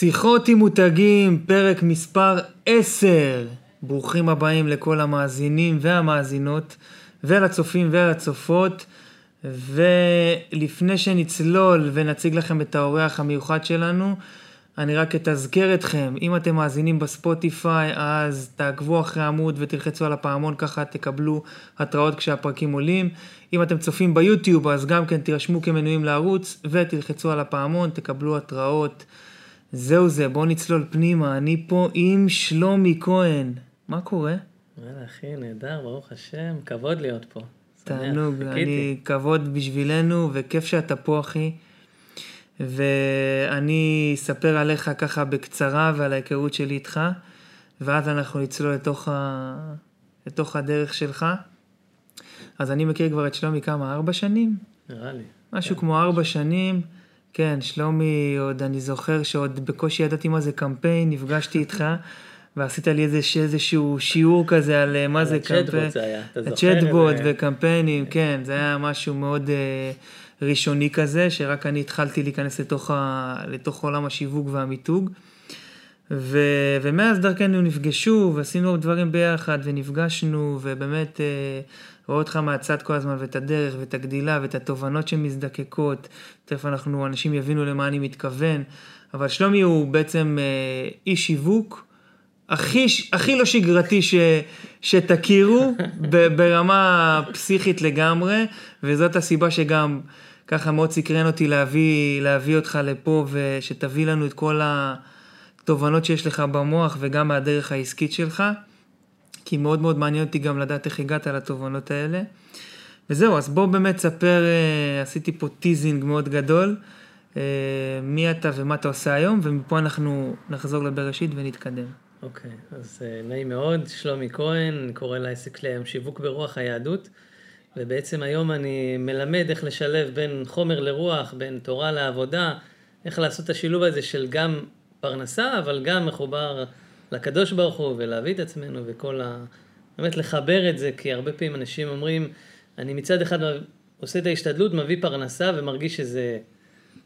שיחות עם מותגים, פרק מספר 10. ברוכים הבאים לכל המאזינים והמאזינות, ולצופים ולצופות. ולפני שנצלול ונציג לכם את האורח המיוחד שלנו, אני רק אתזכר אתכם, אם אתם מאזינים בספוטיפיי, אז תעקבו אחרי העמוד ותלחצו על הפעמון, ככה תקבלו התראות כשהפרקים עולים. אם אתם צופים ביוטיוב, אז גם כן תירשמו כמנויים לערוץ ותלחצו על הפעמון, תקבלו התראות. זהו זה, בואו נצלול פנימה, אני פה עם שלומי כהן. מה קורה? וואלה, אחי, נהדר, ברוך השם, כבוד להיות פה. תענוג, אני כבוד בשבילנו, וכיף שאתה פה, אחי. ואני אספר עליך ככה בקצרה ועל ההיכרות שלי איתך, ואז אנחנו נצלול לתוך, ה... לתוך הדרך שלך. אז אני מכיר כבר את שלומי כמה, ארבע שנים? נראה לי. משהו כן. כמו ארבע שנים. כן, שלומי, עוד אני זוכר שעוד בקושי ידעתי מה זה קמפיין, נפגשתי איתך. ועשית לי איזה, איזשהו שיעור כזה על אה, מה זה קמפיין. הצ'טבוט זה היה, אתה זוכר? הצ'טבוט וקמפיינים, כן, זה היה משהו מאוד uh, ראשוני כזה, שרק אני התחלתי להיכנס לתוך, ה, לתוך עולם השיווק והמיתוג. ו, ומאז דרכנו נפגשו ועשינו דברים ביחד ונפגשנו ובאמת uh, רואה אותך מהצד כל הזמן ואת הדרך ואת הגדילה ואת התובנות שמזדקקות. תכף אנחנו, אנשים יבינו למה אני מתכוון. אבל שלומי הוא בעצם uh, איש שיווק. הכי, הכי לא שגרתי ש, שתכירו ברמה פסיכית לגמרי, וזאת הסיבה שגם ככה מאוד סקרן אותי להביא, להביא אותך לפה ושתביא לנו את כל התובנות שיש לך במוח וגם מהדרך העסקית שלך, כי מאוד מאוד מעניין אותי גם לדעת איך הגעת לתובנות האלה. וזהו, אז בוא באמת ספר, אה, עשיתי פה teasing מאוד גדול, אה, מי אתה ומה אתה עושה היום, ומפה אנחנו נחזור לבראשית ונתקדם. אוקיי, okay, אז אה, נעים מאוד, שלומי כהן, קורא לעסק שלי היום שיווק ברוח היהדות, ובעצם היום אני מלמד איך לשלב בין חומר לרוח, בין תורה לעבודה, איך לעשות את השילוב הזה של גם פרנסה, אבל גם מחובר לקדוש ברוך הוא, ולהביא את עצמנו וכל ה... באמת לחבר את זה, כי הרבה פעמים אנשים אומרים, אני מצד אחד עושה את ההשתדלות, מביא פרנסה ומרגיש שזה...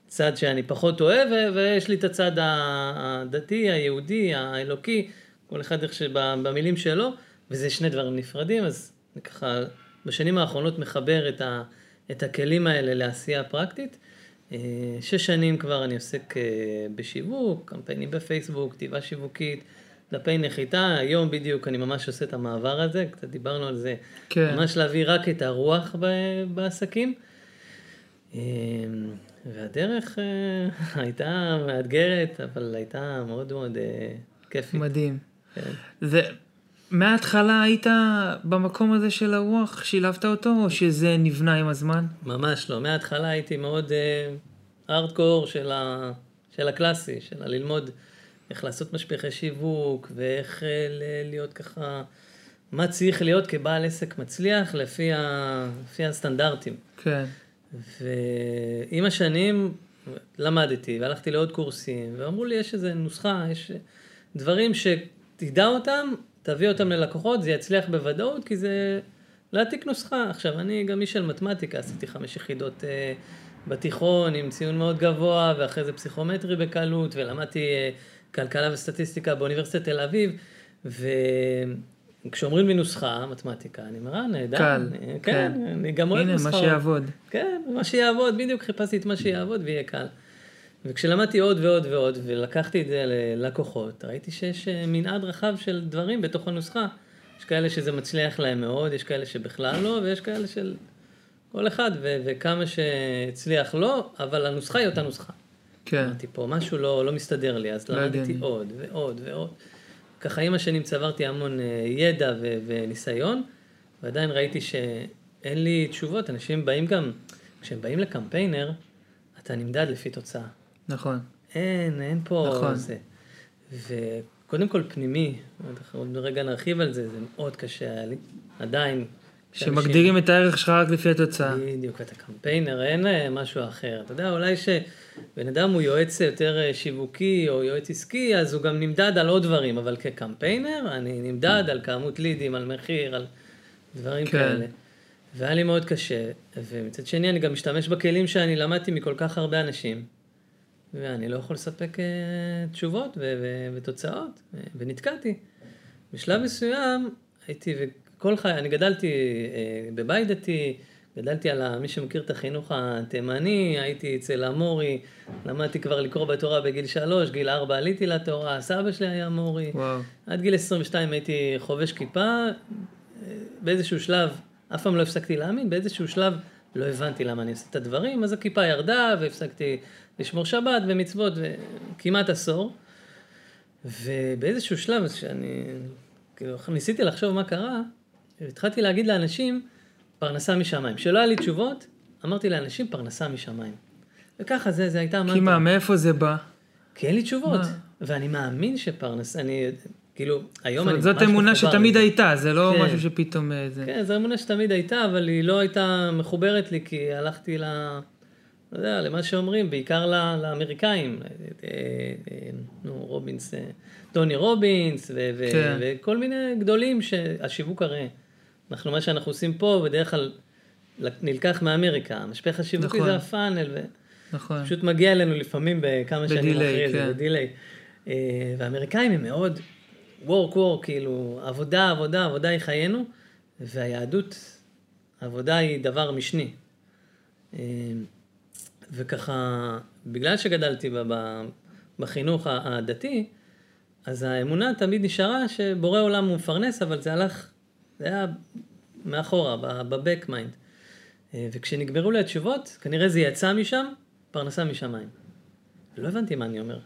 צד שאני פחות אוהב, ויש לי את הצד הדתי, היהודי, האלוקי, כל אחד איך שבמילים שלו, וזה שני דברים נפרדים, אז ככה בשנים האחרונות מחבר את, ה, את הכלים האלה לעשייה פרקטית. אה, שש שנים כבר אני עוסק אה, בשיווק, קמפיינים בפייסבוק, כתיבה שיווקית, דפי נחיתה, היום בדיוק אני ממש עושה את המעבר הזה, קצת דיברנו על זה, כן. ממש להביא רק את הרוח בעסקים. אה, והדרך אה, הייתה מאתגרת, אבל הייתה מאוד מאוד אה, כיפית. מדהים. כן. ומההתחלה היית במקום הזה של הרוח, שילבת אותו, או שזה נבנה עם הזמן? ממש לא. מההתחלה הייתי מאוד ארדקור אה, של, ה... של הקלאסי, של הללמוד איך לעשות משפיחי שיווק, ואיך להיות ככה, מה צריך להיות כבעל עסק מצליח לפי, ה... לפי הסטנדרטים. כן. ועם השנים למדתי והלכתי לעוד קורסים, ואמרו לי, יש איזה נוסחה, יש דברים שתדע אותם, תביא אותם ללקוחות, זה יצליח בוודאות, כי זה להעתיק נוסחה. עכשיו, אני גם איש של מתמטיקה, עשיתי חמש יחידות אה, בתיכון עם ציון מאוד גבוה, ואחרי זה פסיכומטרי בקלות, ולמדתי אה, כלכלה וסטטיסטיקה באוניברסיטת תל אביב, ו... כשאומרים לי נוסחה, מתמטיקה, אני אומר, אה, נהדר. קל. כן, כן, אני גם אוהב נוסחאות. הנה, מה שיעבוד. כן, מה שיעבוד, בדיוק חיפשתי את מה שיעבוד ויהיה קל. וכשלמדתי עוד ועוד ועוד, ולקחתי את זה ללקוחות, ראיתי שיש אה, מנעד רחב של דברים בתוך הנוסחה. יש כאלה שזה מצליח להם מאוד, יש כאלה שבכלל לא, ויש כאלה של כל אחד, ו- וכמה שהצליח לא, אבל הנוסחה היא אותה נוסחה. כן. אמרתי פה, משהו לא, לא מסתדר לי, אז לא למדתי עוד ועוד ועוד. ככה עם השנים צברתי המון אה, ידע ו- וניסיון, ועדיין ראיתי שאין לי תשובות. אנשים באים גם, כשהם באים לקמפיינר, אתה נמדד לפי תוצאה. נכון. אין, אין פה... נכון. זה. וקודם כל פנימי, עוד רגע נרחיב על זה, זה מאוד קשה היה לי, עדיין. שמגדירים את הערך שלך רק לפי התוצאה. בדיוק, אתה קמפיינר, אין אה, משהו אחר. אתה יודע, אולי שבן אדם הוא יועץ יותר אה, שיווקי או יועץ עסקי, אז הוא גם נמדד על עוד דברים, אבל כקמפיינר, אני נמדד על כמות לידים, על מחיר, על דברים כן. כאלה. והיה לי מאוד קשה, ומצד שני אני גם משתמש בכלים שאני למדתי מכל כך הרבה אנשים, ואני לא יכול לספק אה, תשובות ו- ו- ותוצאות, אה, ונתקעתי. בשלב מסוים הייתי, וכל חיי, אני גדלתי אה, בבית דתי, גדלתי על ה, מי שמכיר את החינוך התימני, הייתי אצל המורי, למדתי כבר לקרוא בתורה בגיל שלוש, גיל ארבע עליתי לתורה, סבא שלי היה מורי. וואו. עד גיל 22 הייתי חובש כיפה, באיזשהו שלב, אף פעם לא הפסקתי להאמין, באיזשהו שלב לא הבנתי למה אני עושה את הדברים, אז הכיפה ירדה והפסקתי לשמור שבת ומצוות כמעט עשור. ובאיזשהו שלב, שאני כאילו, ניסיתי לחשוב מה קרה, התחלתי להגיד לאנשים, פרנסה משמיים. כשלא היה לי תשובות, אמרתי לאנשים, פרנסה משמיים. וככה זה, זה הייתה... כי מה, מאיפה זה בא? כי אין לי תשובות. מה? ואני מאמין שפרנסה, אני, כאילו, היום אני ממש זאת אמונה שתמיד. הייתה, זה לא כן. משהו שפתאום... אה, זה... כן, זו אמונה שתמיד הייתה, אבל היא לא הייתה מחוברת לי, כי הלכתי ל... לא יודע, למה שאומרים, בעיקר ל- לאמריקאים. אה, אה, נו, רובינס, טוני רובינס, ו- ו- כן. וכל מיני גדולים שהשיווק הרי. אנחנו, מה שאנחנו עושים פה, בדרך כלל נלקח מאמריקה. המשפך השיווקי נכון. זה הפאנל, ו... נכון. פשוט מגיע אלינו לפעמים בכמה שנים אחרי זה, כן. בדיליי. אה, והאמריקאים הם מאוד work work, כאילו, עבודה, עבודה, עבודה היא חיינו, והיהדות, עבודה היא דבר משני. אה, וככה, בגלל שגדלתי בחינוך הדתי, אז האמונה תמיד נשארה שבורא עולם הוא מפרנס, אבל זה הלך, זה היה מאחורה, ב-back mind. אה, וכשנגמרו לי התשובות, כנראה זה יצא משם, פרנסה משמיים. לא הבנתי מה אני אומר,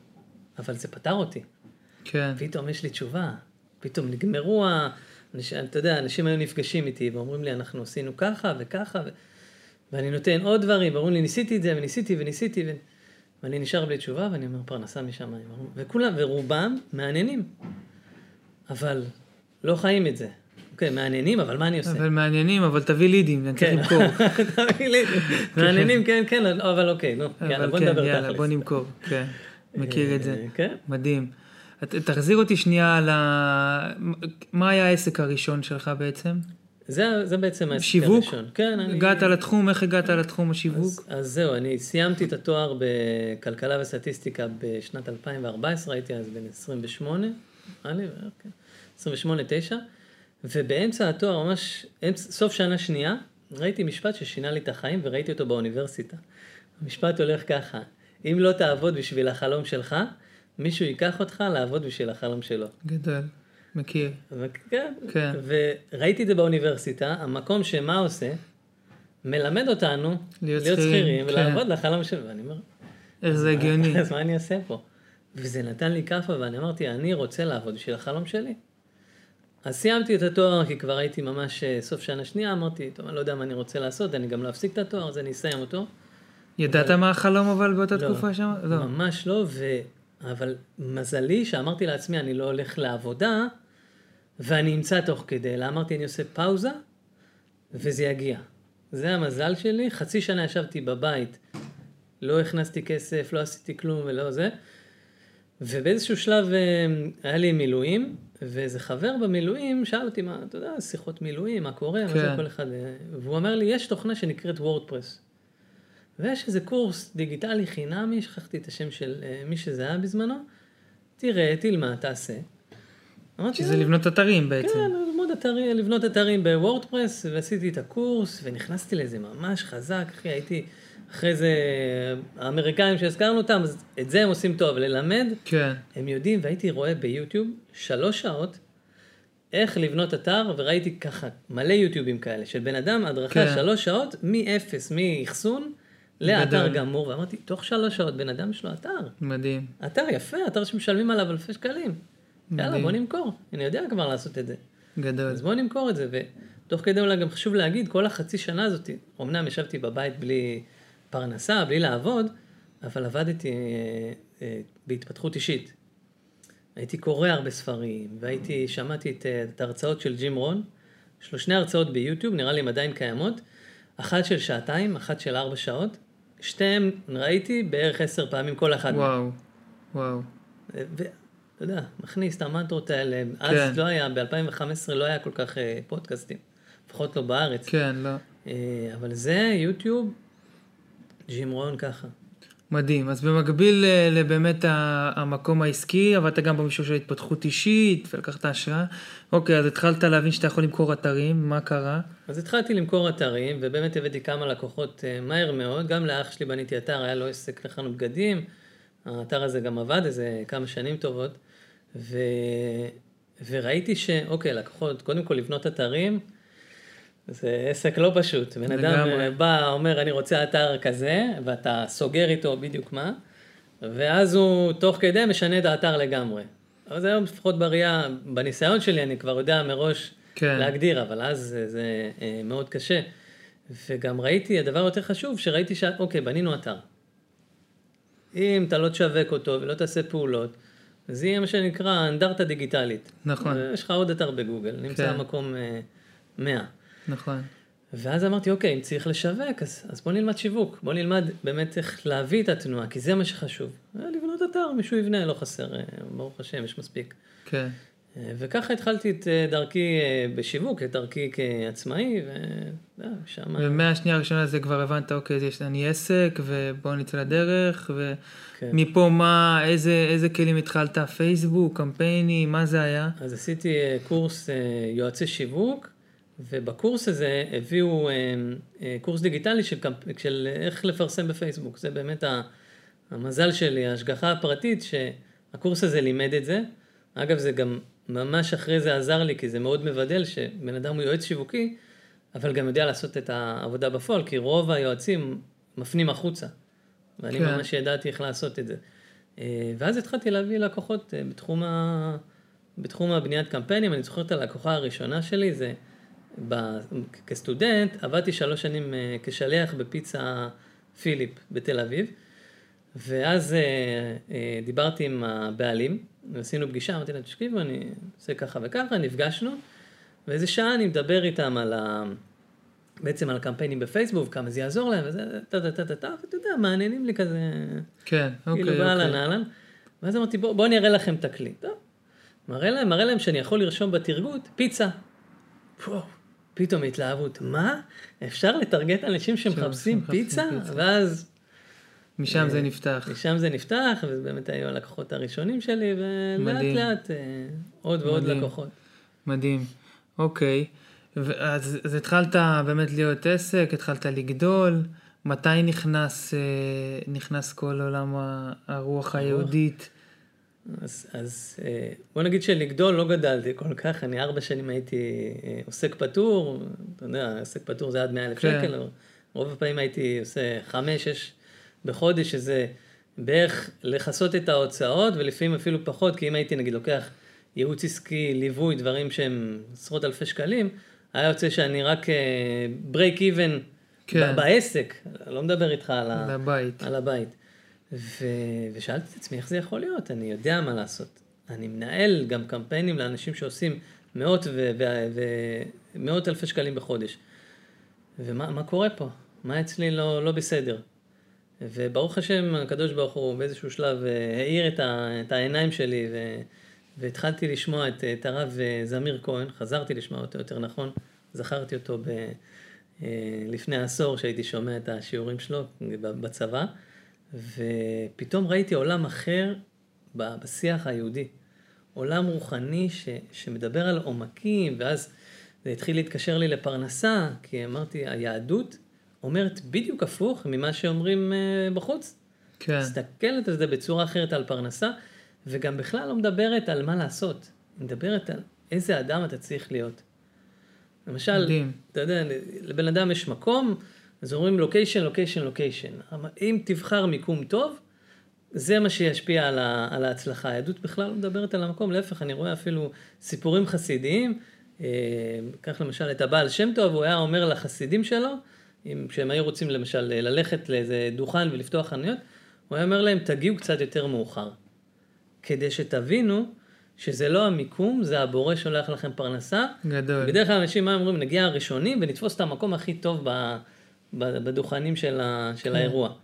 אבל זה פתר אותי. כן. פתאום יש לי תשובה, פתאום נגמרו ה... אתה יודע, אנשים היו נפגשים איתי ואומרים לי, אנחנו עשינו ככה וככה, ו... ואני נותן עוד דברים, ואומרים לי, ניסיתי את זה, וניסיתי וניסיתי, ו... ואני נשאר בלי תשובה, ואני אומר, פרנסה משמיים. וכולם, ורובם מעניינים, אבל לא חיים את זה. אוקיי, מעניינים, אבל מה אני עושה? אבל מעניינים, אבל תביא לידים, אני צריך כן. למכור. תביא לי. מעניינים, כן, כן, אבל אוקיי, נו, יאללה, אבל בוא כן, נדבר יאללה, תכלס. בוא נמכור. כן, מכיר את זה. אה, כן. מדהים. תחזיר אותי שנייה על ה... מה היה העסק הראשון שלך בעצם? זה, זה בעצם העסק שיווק? הראשון. כן, אני... הגעת לתחום, איך הגעת לתחום השיווק? אז, אז זהו, אני סיימתי את התואר בכלכלה וסטטיסטיקה בשנת 2014, הייתי אז בן 28, נראה לי, כן, 28-9, ובאמצע התואר, ממש, אמצע, סוף שנה שנייה, ראיתי משפט ששינה לי את החיים וראיתי אותו באוניברסיטה. המשפט הולך ככה, אם לא תעבוד בשביל החלום שלך, מישהו ייקח אותך לעבוד בשביל החלום שלו. גדול, מכיר. כן. כן. וראיתי את זה באוניברסיטה, המקום שמה עושה, מלמד אותנו להיות שכירים, שכירים כן. ולעבוד לחלום שלו. ואני אומר, איך זה הגיוני. אז מה אני אעשה פה? וזה נתן לי כאפה, ואני אמרתי, אני רוצה לעבוד בשביל החלום שלי. אז סיימתי את התואר, כי כבר הייתי ממש אה, סוף שנה שנייה, אמרתי, טוב, אני לא יודע מה אני רוצה לעשות, אני גם לא אפסיק את התואר, אז אני אסיים אותו. ידעת מה החלום אבל באותה לא, תקופה שם? לא. ממש לא, ו... אבל מזלי שאמרתי לעצמי, אני לא הולך לעבודה, ואני אמצא תוך כדי, אלא אמרתי, אני עושה פאוזה, וזה יגיע. זה המזל שלי, חצי שנה ישבתי בבית, לא הכנסתי כסף, לא עשיתי כלום ולא זה, ובאיזשהו שלב אה, היה לי מילואים, ואיזה חבר במילואים שאל אותי, מה, אתה יודע, שיחות מילואים, מה קורה, מה זה כן. כל אחד, אה, והוא אומר לי, יש תוכנה שנקראת וורדפרס. ויש איזה קורס דיגיטלי חינמי, שכחתי את השם של אה, מי שזה היה בזמנו, תראה, תלמד, תעשה. שזה "אה, לבנות אתרים בעצם. כן, ללמוד אתרים, לבנות אתרים בוורדפרס, ועשיתי את הקורס, ונכנסתי לזה ממש חזק, אחי, הייתי, אחרי זה, האמריקאים שהזכרנו אותם, אז את זה הם עושים טוב, ללמד, כן. הם יודעים, והייתי רואה ביוטיוב שלוש שעות איך לבנות אתר, וראיתי ככה מלא יוטיובים כאלה, של בן אדם, הדרכה כן. שלוש שעות, מאפס, מאחסון, לאתר גדול. גמור, ואמרתי, תוך שלוש שעות בן אדם יש לו אתר. מדהים. אתר יפה, אתר שמשלמים עליו אלפי שקלים. יאללה, מדהים. בוא נמכור, אני יודע כבר לעשות את זה. גדול. אז בואו נמכור את זה, ותוך כדי אולי גם חשוב להגיד, כל החצי שנה הזאת, אמנם ישבתי בבית בלי פרנסה, בלי לעבוד, אבל עבדתי אה, אה, בהתפתחות אישית. הייתי קורא הרבה ספרים, והייתי, שמעתי את, אה, את ההרצאות של ג'ים רון, יש לו שני הרצאות ביוטיוב, נראה לי הן עדיין קיימות, אחת של שעתיים, אחת של ארבע שעות, שתיהן ראיתי בערך עשר פעמים כל אחת. וואו. וואו. ואתה יודע, מכניס את המנטרות האלה, כן. אז לא היה, ב-2015 לא היה כל כך פודקאסטים, לפחות לא בארץ. כן, לא. אבל זה יוטיוב, ג'ים רון ככה. מדהים. אז במקביל ל- לבאמת המקום העסקי, עבדת גם במישור של התפתחות אישית, ולקחת השראה. אוקיי, אז התחלת להבין שאתה יכול למכור אתרים, מה קרה? אז התחלתי למכור אתרים, ובאמת הבאתי כמה לקוחות אה, מהר מאוד. גם לאח שלי בניתי אתר, היה לו עסק לחנות בגדים. האתר הזה גם עבד איזה כמה שנים טובות. ו... וראיתי שאוקיי, לקוחות, קודם כל לבנות אתרים, זה עסק לא פשוט. בן אדם. אה, בא, אומר, אני רוצה אתר כזה, ואתה סוגר איתו בדיוק מה, ואז הוא תוך כדי משנה את האתר לגמרי. אז היום לפחות בראייה, בניסיון שלי, אני כבר יודע מראש כן. להגדיר, אבל אז זה, זה אה, מאוד קשה. וגם ראיתי, הדבר יותר חשוב, שראיתי ש... אוקיי, בנינו אתר. אם אתה לא תשווק אותו ולא תעשה פעולות, זה יהיה מה שנקרא אנדרטה דיגיטלית. נכון. יש לך עוד אתר בגוגל, נמצא כן. מקום אה, 100. נכון. ואז אמרתי, אוקיי, אם צריך לשווק, אז, אז בוא נלמד שיווק. בוא נלמד באמת איך להביא את התנועה, כי זה מה שחשוב. אה, לבנות אתר, מישהו יבנה, לא חסר, אה, ברוך השם, יש מספיק. כן. אה, וככה התחלתי את דרכי בשיווק, את דרכי כעצמאי, ושם... ומהשנייה הראשונה זה כבר הבנת, אוקיי, יש אני עסק, ובואו נצא לדרך, כן. ומפה מה, איזה, איזה כלים התחלת? פייסבוק, קמפיינים, מה זה היה? אז עשיתי קורס יועצי שיווק, ובקורס הזה הביאו אה, אה, קורס דיגיטלי של, של איך לפרסם בפייסבוק. זה באמת המזל שלי, ההשגחה הפרטית, שהקורס הזה לימד את זה. אגב, זה גם ממש אחרי זה עזר לי, כי זה מאוד מבדל שבן אדם הוא יועץ שיווקי, אבל גם יודע לעשות את העבודה בפועל, כי רוב היועצים מפנים החוצה. ואני כן. ממש ידעתי איך לעשות את זה. אה, ואז התחלתי להביא לקוחות בתחום, ה... בתחום הבניית קמפיינים. אני זוכר את הלקוחה הראשונה שלי, זה ב... כסטודנט, עבדתי שלוש שנים אה, כשליח בפיצה פיליפ בתל אביב. ואז אה, אה, דיברתי עם הבעלים, ועשינו פגישה, אמרתי להם, תקשיבו, אני עושה ככה וככה, נפגשנו, ואיזה שעה אני מדבר איתם על ה... בעצם על הקמפיינים בפייסבוק, כמה זה יעזור להם, וזה, טה טה טה טה טה, ואתה יודע, מעניינים לי כזה, כן, אוקיי, כאילו אוקיי. אהלן. ואז אמרתי, בואו בוא אני אראה לכם תקליט. טוב. מראה להם, מראה להם שאני יכול לרשום בתרגות, פיצה. פו, פתאום התלהבות. מה? אפשר לטרגט אנשים שמחפשים פיצה? פיצה. ואז משם זה נפתח. משם זה נפתח, וזה באמת היו הלקוחות הראשונים שלי, ולאט. לאט אה, עוד ועוד מדהים. לקוחות. מדהים. אוקיי. אז, אז התחלת באמת להיות עסק, התחלת לגדול. מתי נכנס, אה, נכנס כל עולם הרוח היהודית? אז, אז אה, בוא נגיד שלגדול לא גדלתי כל כך, אני ארבע שנים הייתי אה, עוסק פטור, אתה יודע, עוסק פטור זה עד מאה אלף כן. שקל, רוב הפעמים הייתי עושה חמש, שש בחודש, שזה בערך לכסות את ההוצאות, ולפעמים אפילו פחות, כי אם הייתי נגיד לוקח ייעוץ עסקי, ליווי, דברים שהם עשרות אלפי שקלים, היה יוצא שאני רק ברייק איבן כן. בעסק, לא מדבר איתך על ה... לבית. על הבית. ו... ושאלתי את עצמי, איך זה יכול להיות? אני יודע מה לעשות. אני מנהל גם קמפיינים לאנשים שעושים מאות ו... ו... ו... מאות אלפי שקלים בחודש. ומה מה קורה פה? מה אצלי לא, לא בסדר? וברוך השם, הקדוש ברוך הוא באיזשהו שלב אה, האיר את, ה... את העיניים שלי, ו... והתחלתי לשמוע את, את הרב אה, זמיר כהן, חזרתי לשמוע אותו יותר נכון, זכרתי אותו ב... אה, לפני עשור שהייתי שומע את השיעורים שלו בצבא, ופתאום ראיתי עולם אחר בשיח היהודי. עולם רוחני ש, שמדבר על עומקים, ואז זה התחיל להתקשר לי לפרנסה, כי אמרתי, היהדות אומרת בדיוק הפוך ממה שאומרים אה, בחוץ. כן, מסתכלת על זה בצורה אחרת על פרנסה, וגם בכלל לא מדברת על מה לעשות. היא מדברת על איזה אדם אתה צריך להיות. למשל, מדהים. אתה יודע, לבן אדם יש מקום, אז אומרים לוקיישן, לוקיישן, לוקיישן. אם תבחר מיקום טוב, זה מה שישפיע על, ה, על ההצלחה. היהדות בכלל לא מדברת על המקום, להפך, אני רואה אפילו סיפורים חסידיים. אה, קח למשל את הבעל שם טוב, הוא היה אומר לחסידים שלו, אם, כשהם היו רוצים למשל ללכת לאיזה דוכן ולפתוח חנויות, הוא היה אומר להם, תגיעו קצת יותר מאוחר. כדי שתבינו שזה לא המיקום, זה הבורא שולח לכם פרנסה. גדול. בדרך כלל אנשים מה אומרים, נגיע הראשונים ונתפוס את המקום הכי טוב ב, בדוכנים של, ה, של האירוע.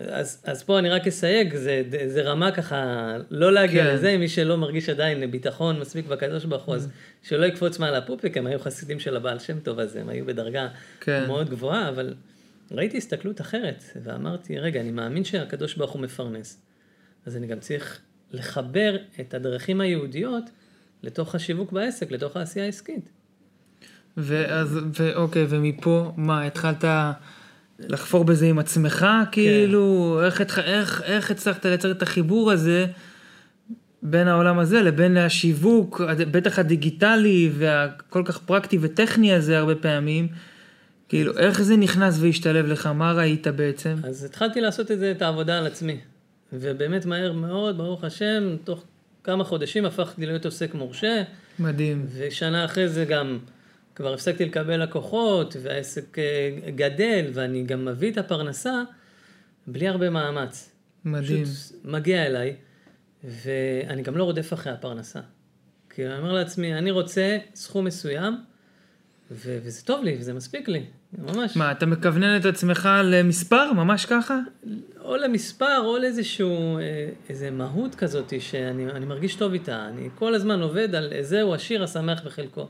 אז, אז פה אני רק אסייג, זה, זה רמה ככה, לא להגיע כן. לזה, מי שלא מרגיש עדיין ביטחון מספיק בקדוש ברוך הוא, אז שלא יקפוץ מעל הפופיק, הם היו חסידים של הבעל שם טוב, אז הם היו בדרגה כן. מאוד גבוהה, אבל ראיתי הסתכלות אחרת, ואמרתי, רגע, אני מאמין שהקדוש ברוך הוא מפרנס, אז אני גם צריך לחבר את הדרכים היהודיות לתוך השיווק בעסק, לתוך העשייה העסקית. ואז, ואוקיי, ומפה, מה, התחלת לחפור בזה עם עצמך, כאילו, כן. איך, איך, איך, איך הצלחת לייצר את החיבור הזה בין העולם הזה לבין השיווק, בטח הדיגיטלי והכל כך פרקטי וטכני הזה הרבה פעמים, כאילו, איך זה נכנס והשתלב לך? מה ראית בעצם? אז התחלתי לעשות את זה, את העבודה על עצמי. ובאמת מהר מאוד, ברוך השם, תוך כמה חודשים הפכתי להיות עוסק מורשה. מדהים. ושנה אחרי זה גם כבר הפסקתי לקבל לקוחות, והעסק אה, גדל, ואני גם מביא את הפרנסה בלי הרבה מאמץ. מדהים. פשוט מגיע אליי, ואני גם לא רודף אחרי הפרנסה. כי אני אומר לעצמי, אני רוצה סכום מסוים, ו- וזה טוב לי, וזה מספיק לי, ממש. מה, אתה מכוונן את עצמך למספר, ממש ככה? או למספר, או לאיזשהו, אה, איזה מהות כזאת שאני מרגיש טוב איתה. אני כל הזמן עובד על זהו השיר השמח בחלקו.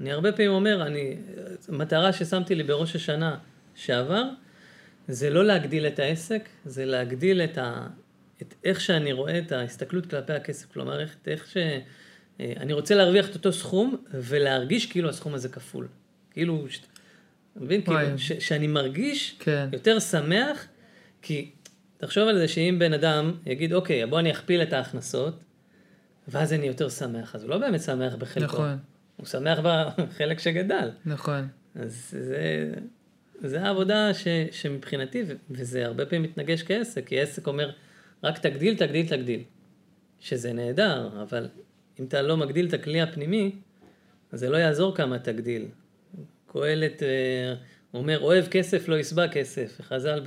אני הרבה פעמים אומר, אני, מטרה ששמתי לי בראש השנה שעבר, זה לא להגדיל את העסק, זה להגדיל את, ה, את איך שאני רואה את ההסתכלות כלפי הכסף. כלומר, איך, איך ש... אה, אני רוצה להרוויח את אותו סכום ולהרגיש כאילו הסכום הזה כפול. כאילו, ש... מבין? כאילו, ש... שאני מרגיש כן. יותר שמח, כי תחשוב על זה שאם בן אדם יגיד, אוקיי, בוא אני אכפיל את ההכנסות, ואז אני יותר שמח. אז הוא לא באמת שמח בחלקו. נכון. הוא שמח בחלק שגדל. נכון. אז זה, זה העבודה ש, שמבחינתי, וזה הרבה פעמים מתנגש כעסק, כי עסק אומר, רק תגדיל, תגדיל, תגדיל. שזה נהדר, אבל אם אתה לא מגדיל את הכלי הפנימי, אז זה לא יעזור כמה תגדיל. קהלת אה, אומר, אוהב כסף לא ישבע כסף. חז"ל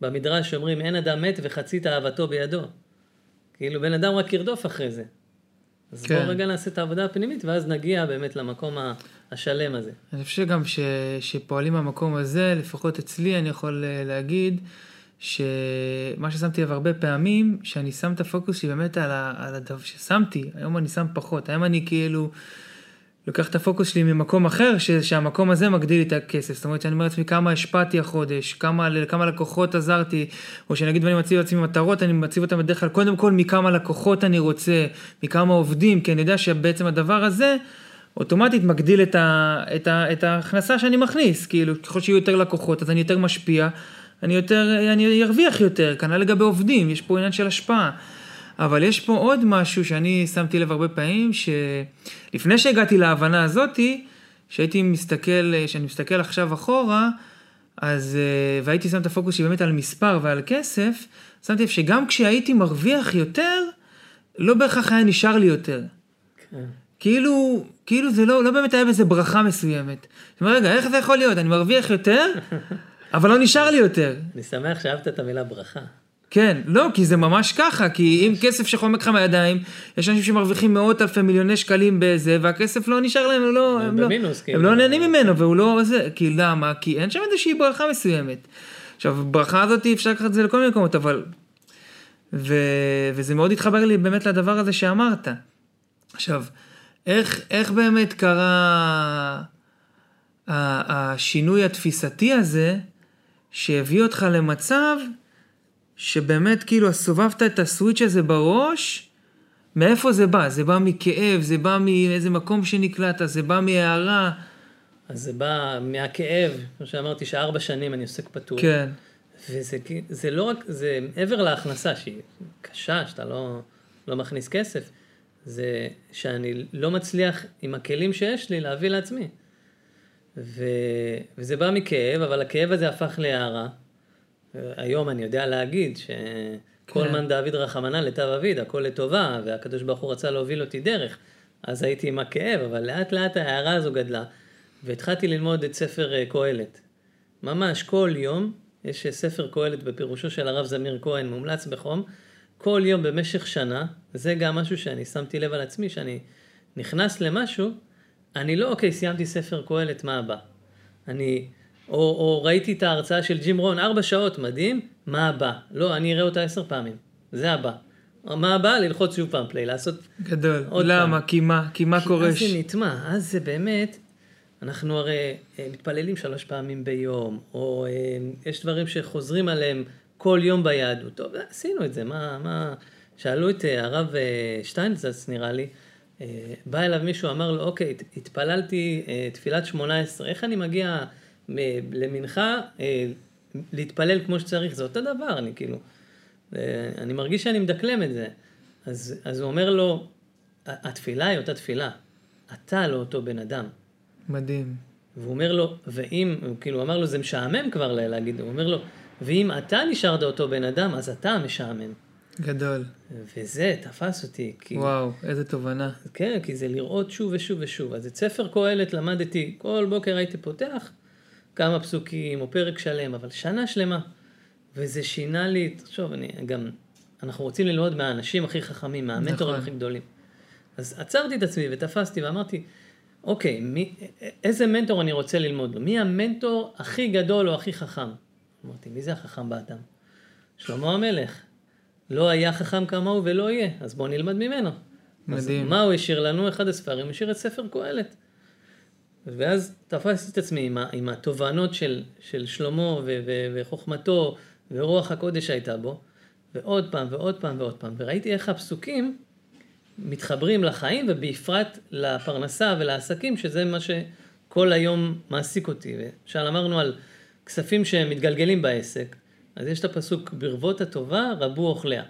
במדרש אומרים, אין אדם מת וחצי תאוותו בידו. כאילו בן אדם רק ירדוף אחרי זה. אז כן. בואו רגע נעשה את העבודה הפנימית, ואז נגיע באמת למקום השלם הזה. אני חושב שגם ש, שפועלים במקום הזה, לפחות אצלי, אני יכול אה, להגיד, שמה ששמתי לב הרבה פעמים, שאני שם את הפוקוס שלי באמת על, ה, על הדבר ששמתי, היום אני שם פחות, היום אני כאילו לוקח את הפוקוס שלי ממקום אחר, ש, שהמקום הזה מגדיל לי את הכסף, זאת אומרת שאני אומר לעצמי כמה השפעתי החודש, כמה, לכמה לקוחות עזרתי, או שנגיד ואני מציב לעצמי מטרות, אני מציב אותן בדרך כלל קודם כל מכמה לקוחות אני רוצה, מכמה עובדים, כי אני יודע שבעצם הדבר הזה, אוטומטית מגדיל את, ה, את, ה, את ההכנסה שאני מכניס, כאילו ככל שיהיו יותר לקוחות אז אני יותר משפיע, אני יותר, אני ארוויח יותר, כנ"ל לגבי עובדים, יש פה עניין של השפעה. אבל יש פה עוד משהו שאני שמתי לב הרבה פעמים, שלפני שהגעתי להבנה הזאתי, שהייתי מסתכל, שאני מסתכל עכשיו אחורה, אז, והייתי שם את הפוקוס שלי באמת על מספר ועל כסף, שמתי לב שגם כשהייתי מרוויח יותר, לא בהכרח היה נשאר לי יותר. כן. כאילו, כאילו זה לא, לא באמת היה בזה ברכה מסוימת. זאת אומרת, רגע, איך זה יכול להיות? אני מרוויח יותר, אבל לא נשאר לי יותר. אני שמח שאהבת את המילה ברכה. כן, לא, כי זה ממש ככה, כי אם כסף שחומק לך מהידיים, יש אנשים שמרוויחים מאות אלפי מיליוני שקלים בזה, והכסף לא נשאר להם, הם לא, הם, לא, הם לא נהנים ממנו, והוא לא זה, כי למה? כי אין שם איזושהי ברכה מסוימת. עכשיו, ברכה הזאת אפשר לקחת את זה לכל מיני מקומות, אבל... ו... וזה מאוד התחבר לי באמת לדבר הזה שאמרת. עכשיו, איך, איך באמת קרה השינוי התפיסתי הזה, שהביא אותך למצב שבאמת כאילו סובבת את הסוויץ' הזה בראש, מאיפה זה בא? זה בא מכאב, זה בא מאיזה מקום שנקלטת, זה בא מהערה. אז זה בא מהכאב, כמו שאמרתי, שארבע שנים אני עוסק פתוח. כן. וזה זה לא רק, זה מעבר להכנסה שהיא קשה, שאתה לא, לא מכניס כסף, זה שאני לא מצליח עם הכלים שיש לי להביא לעצמי. ו, וזה בא מכאב, אבל הכאב הזה הפך להערה. היום אני יודע להגיד שכל כן. מן דוד רחמנא לטב אביד, הכל לטובה, והקדוש ברוך הוא רצה להוביל אותי דרך. אז הייתי עם הכאב, אבל לאט לאט ההערה הזו גדלה, והתחלתי ללמוד את ספר אה, קהלת. ממש כל יום, יש ספר קהלת בפירושו של הרב זמיר כהן, מומלץ בחום, כל יום במשך שנה, זה גם משהו שאני שמתי לב על עצמי, שאני נכנס למשהו, אני לא, אוקיי, סיימתי ספר קהלת, מה הבא? אני או, או ראיתי את ההרצאה של ג'ים רון, ארבע שעות, מדהים, מה הבא? לא, אני אראה אותה עשר פעמים, זה הבא. מה הבא? ללחוץ שוב פעם פליי, לעשות גדול. עוד למה? פעם. כי מה? כי מה קורה? אז זה נטמע, אז זה באמת, אנחנו הרי אה, מתפללים שלוש פעמים ביום, או אה, יש דברים שחוזרים עליהם כל יום ביהדות. טוב, עשינו את זה, מה, מה... שאלו את אה, הרב שטיינזץ, נראה לי, בא אליו מישהו, אמר לו, אוקיי, התפללתי תפילת שמונה עשרה, איך אני מגיע למנחה להתפלל כמו שצריך? זה אותו דבר, אני כאילו, אני מרגיש שאני מדקלם את זה. אז, אז הוא אומר לו, התפילה היא אותה תפילה, אתה לא אותו בן אדם. מדהים. והוא אומר לו, ואם, הוא כאילו אמר לו, זה משעמם כבר להגיד, הוא אומר לו, ואם אתה נשארת אותו בן אדם, אז אתה המשעמם. גדול. וזה תפס אותי. כי... וואו, איזה תובנה. כן, כי זה לראות שוב ושוב ושוב. אז את ספר קהלת למדתי, כל בוקר הייתי פותח כמה פסוקים או פרק שלם, אבל שנה שלמה. וזה שינה לי, תחשוב, אני גם, אנחנו רוצים ללמוד מהאנשים הכי חכמים, מהמנטורים נכון. הכי גדולים. אז עצרתי את עצמי ותפסתי ואמרתי, אוקיי, מי, איזה מנטור אני רוצה ללמוד לו? מי המנטור הכי גדול או הכי חכם? אמרתי, מי זה החכם באדם? שלמה המלך. לא היה חכם כמוהו ולא יהיה, אז בואו נלמד ממנו. מדהים. אז מה הוא השאיר לנו? אחד הספרים, הוא השאיר את ספר קהלת. ואז תפסתי את עצמי עם, עם התובנות של, של שלמה ו, ו, וחוכמתו ורוח הקודש שהייתה בו, ועוד פעם ועוד פעם ועוד פעם, וראיתי איך הפסוקים מתחברים לחיים ובפרט לפרנסה ולעסקים, שזה מה שכל היום מעסיק אותי. למשל אמרנו על כספים שמתגלגלים בעסק, אז יש את הפסוק, ברבות הטובה רבו אוכליה.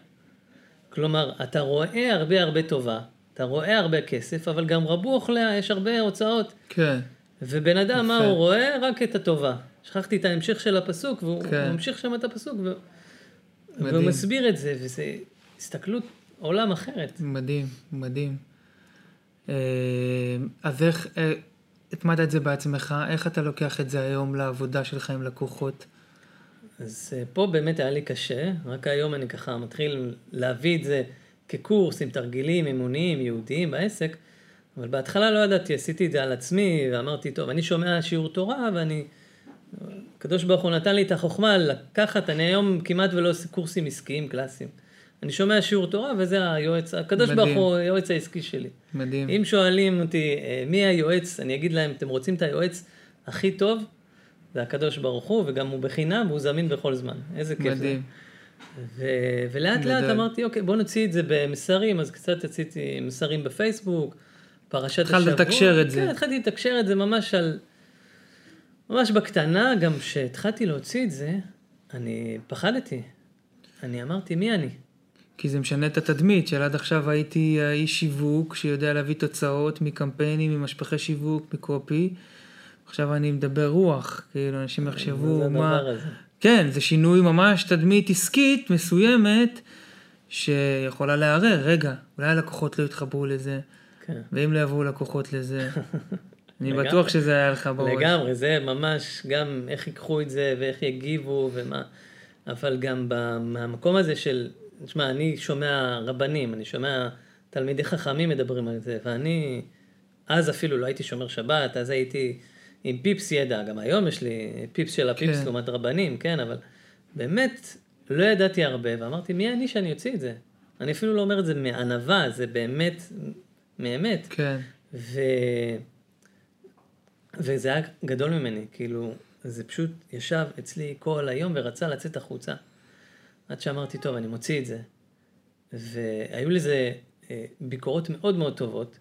כלומר, אתה רואה הרבה הרבה טובה, אתה רואה הרבה כסף, אבל גם רבו אוכליה, יש הרבה הוצאות. כן. ובן אדם, מה הוא רואה? רק את הטובה. שכחתי את ההמשך של הפסוק, והוא כן. ממשיך שם את הפסוק, ו... והוא מסביר את זה, וזו הסתכלות עולם אחרת. מדהים, מדהים. אה, אז איך, אה, הטמדת את זה בעצמך, איך אתה לוקח את זה היום לעבודה שלך עם לקוחות? אז אה, פה באמת היה לי קשה, רק היום אני ככה מתחיל להביא את זה כקורס עם תרגילים אימוניים, יהודיים בעסק, אבל בהתחלה לא ידעתי, עשיתי את זה על עצמי, ואמרתי, טוב, אני שומע שיעור תורה, ואני... הקדוש ברוך הוא נתן לי את החוכמה לקחת, אני היום כמעט ולא עושה קורסים עסקיים קלאסיים. אני שומע שיעור תורה, וזה היועץ, הקדוש ברוך הוא היועץ העסקי שלי. מדהים. אם שואלים אותי אה, מי היועץ, אני אגיד להם, אתם רוצים את היועץ הכי טוב? זה הקדוש ברוך הוא, וגם הוא בחינם, והוא זמין בכל זמן. איזה כיף מדהים. זה. ו- ולאט לאט אמרתי, אוקיי, בוא נוציא את זה במסרים, אז קצת עשיתי מסרים בפייסבוק, פרשת השבוע. התחלת לתקשר את זה. כן, התחלתי לתקשר את זה ממש על... ממש בקטנה, גם כשהתחלתי להוציא את זה, אני פחדתי. אני אמרתי, מי אני? כי זה משנה את התדמית של עד עכשיו הייתי האיש שיווק שיודע להביא תוצאות מקמפיינים, ממשפחי שיווק, מקופי. עכשיו אני מדבר רוח, כאילו אנשים יחשבו מה... כן, זה שינוי ממש תדמית עסקית מסוימת שיכולה לערער, רגע, אולי הלקוחות לא יתחברו לזה, כן. ואם לא יבואו לקוחות לזה, אני לגמרי, בטוח שזה היה לך בראש. לגמרי, זה ממש גם איך ייקחו את זה ואיך יגיבו ומה, אבל גם מהמקום הזה של תשמע, אני שומע רבנים, אני שומע תלמידי חכמים מדברים על זה, ואני, אז אפילו לא הייתי שומר שבת, אז הייתי עם פיפס ידע, גם היום יש לי פיפס של הפיפס כן. לעומת רבנים, כן, אבל באמת לא ידעתי הרבה, ואמרתי, מי אני שאני אוציא את זה? אני אפילו לא אומר את זה מענווה, זה באמת, מאמת. כן. ו... וזה היה גדול ממני, כאילו, זה פשוט ישב אצלי כל היום ורצה לצאת החוצה. עד שאמרתי, טוב, אני מוציא את זה. והיו לזה אה, ביקורות מאוד מאוד טובות,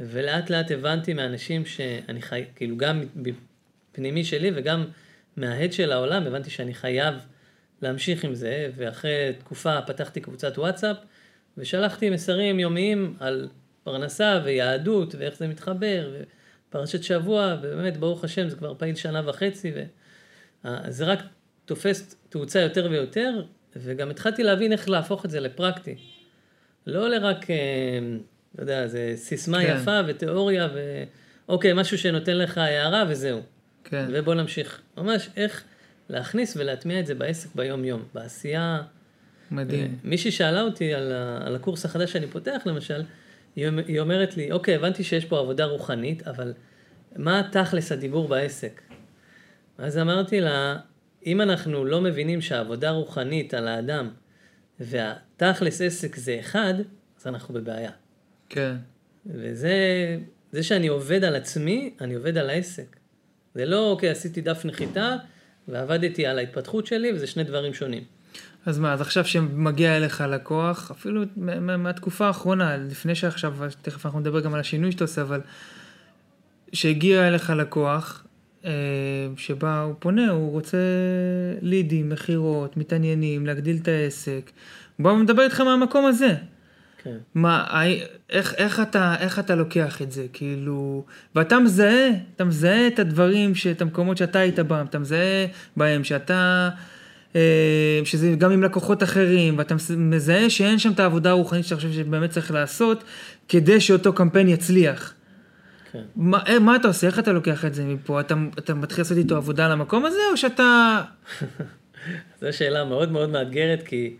ולאט לאט הבנתי מאנשים שאני חי... כאילו גם פנימי שלי וגם מההד של העולם, הבנתי שאני חייב להמשיך עם זה, ואחרי תקופה פתחתי קבוצת וואטסאפ, ושלחתי מסרים יומיים על פרנסה ויהדות, ואיך זה מתחבר, ופרשת שבוע, ובאמת, ברוך השם, זה כבר פעיל שנה וחצי, וזה רק תופס תאוצה יותר ויותר, וגם התחלתי להבין איך להפוך את זה לפרקטי. לא לרק, אה, לא יודע, זה סיסמה כן. יפה ותיאוריה, ואוקיי, משהו שנותן לך הערה וזהו. כן. ובוא נמשיך. ממש איך להכניס ולהטמיע את זה בעסק ביום-יום, בעשייה. מדהים. מישהי שאלה אותי על, ה, על הקורס החדש שאני פותח, למשל, היא אומרת לי, אוקיי, הבנתי שיש פה עבודה רוחנית, אבל מה תכלס הדיבור בעסק? אז אמרתי לה, אם אנחנו לא מבינים שהעבודה רוחנית על האדם והתכלס עסק זה אחד, אז אנחנו בבעיה. כן. וזה זה שאני עובד על עצמי, אני עובד על העסק. זה לא, אוקיי, עשיתי דף נחיתה ועבדתי על ההתפתחות שלי, וזה שני דברים שונים. אז מה, אז עכשיו שמגיע אליך לקוח, אפילו מהתקופה האחרונה, לפני שעכשיו, תכף אנחנו נדבר גם על השינוי שאתה עושה, אבל שהגיע אליך לקוח, אה, שבה הוא פונה, הוא רוצה לידים, מכירות, מתעניינים, להגדיל את העסק. בוא נדבר איתך מהמקום הזה. כן. מה, איך, איך, אתה, איך אתה לוקח את זה, כאילו, ואתה מזהה, אתה מזהה את הדברים, את המקומות שאתה היית בהם, אתה מזהה בהם שאתה, אה, שזה גם עם לקוחות אחרים, ואתה מזהה שאין שם את העבודה הרוחנית שאתה חושב שבאמת צריך לעשות, כדי שאותו קמפיין יצליח. כן. מה, אה, מה אתה עושה? איך אתה לוקח את זה מפה? אתה, אתה מתחיל לעשות איתו עבודה על המקום הזה, או שאתה... זו שאלה מאוד מאוד מאתגרת, כי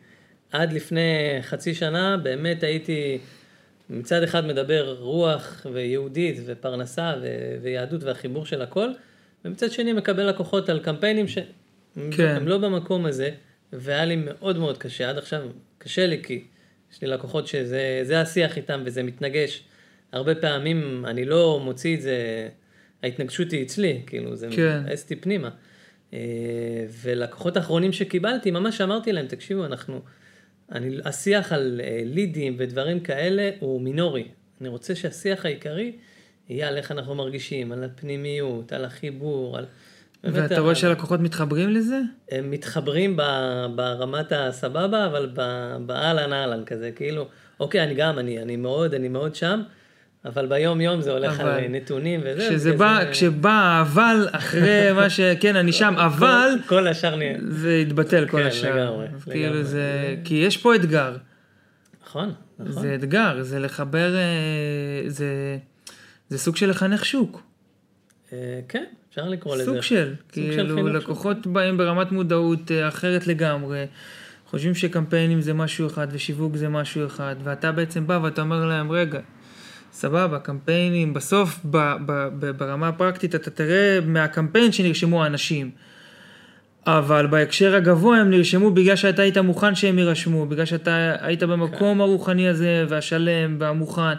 עד לפני חצי שנה באמת הייתי מצד אחד מדבר רוח ויהודית ופרנסה ו- ויהדות והחיבור של הכל, ומצד שני מקבל לקוחות על קמפיינים שהם כן. לא במקום הזה, והיה לי מאוד מאוד קשה, עד עכשיו קשה לי כי יש לי לקוחות שזה השיח איתם וזה מתנגש. הרבה פעמים אני לא מוציא את זה, ההתנגשות היא אצלי, כאילו זה כן. מבאס אותי פנימה. אה, ולקוחות האחרונים שקיבלתי, ממש אמרתי להם, תקשיבו, אנחנו, אני, השיח על אה, לידים ודברים כאלה הוא מינורי. אני רוצה שהשיח העיקרי יהיה על איך אנחנו מרגישים, על הפנימיות, על החיבור, על... ואתה רואה שהלקוחות מתחברים לזה? הם מתחברים ברמת הסבבה, אבל באהלן אהלן כזה, כאילו, אוקיי, אני גם, אני, אני מאוד, אני מאוד שם, אבל ביום יום זה הולך אבל, על נתונים וזה. כשזה בא, זה... כשבא אבל אחרי מה ש... כן, אני שם, אבל... כל, כל השאר נהיה. זה יתבטל כל כן, השאר. לגמרי. כאילו לגמרי. זה... כי יש פה אתגר. נכון, נכון. זה אתגר, זה לחבר... אה, זה, זה סוג של לחנך שוק. אה, כן, אפשר לקרוא לזה. סוג של. כאילו, לקוחות באים ברמת מודעות אה, אחרת לגמרי. חושבים שקמפיינים זה משהו אחד ושיווק זה משהו אחד, ואתה בעצם בא ואתה אומר להם, רגע, סבבה, קמפיינים, בסוף ב, ב, ב, ברמה הפרקטית אתה תראה מהקמפיין שנרשמו האנשים. אבל בהקשר הגבוה הם נרשמו בגלל שאתה היית מוכן שהם יירשמו, בגלל שאתה היית במקום כן. הרוחני הזה והשלם והמוכן.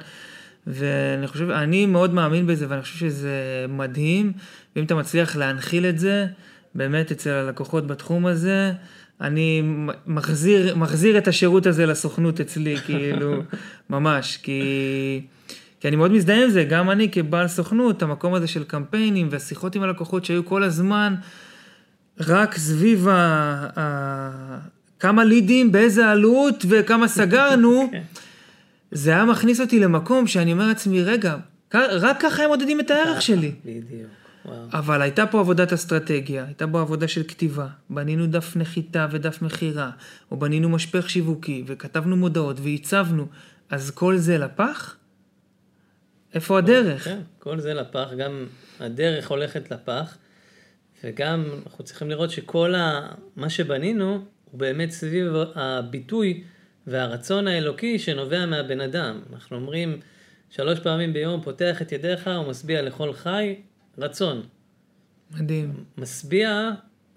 ואני חושב, אני מאוד מאמין בזה ואני חושב שזה מדהים, ואם אתה מצליח להנחיל את זה, באמת אצל הלקוחות בתחום הזה, אני מחזיר, מחזיר את השירות הזה לסוכנות אצלי, כאילו, ממש, כי... כי אני מאוד מזדהה עם זה, גם אני כבעל סוכנות, המקום הזה של קמפיינים והשיחות עם הלקוחות שהיו כל הזמן רק סביב ה... ה... כמה לידים, באיזה עלות וכמה סגרנו, כן. זה היה מכניס אותי למקום שאני אומר לעצמי, רגע, רק ככה הם מודדים את הערך שלי. בדיוק. אבל הייתה פה עבודת אסטרטגיה, הייתה פה עבודה של כתיבה, בנינו דף נחיתה ודף מכירה, או בנינו משפך שיווקי, וכתבנו מודעות והצבנו, אז כל זה לפח? איפה הדרך? כן, כל זה לפח, גם הדרך הולכת לפח, וגם אנחנו צריכים לראות שכל ה... מה שבנינו הוא באמת סביב הביטוי והרצון האלוקי שנובע מהבן אדם. אנחנו אומרים שלוש פעמים ביום, פותח את ידיך ומשביע לכל חי, רצון. מדהים. משביע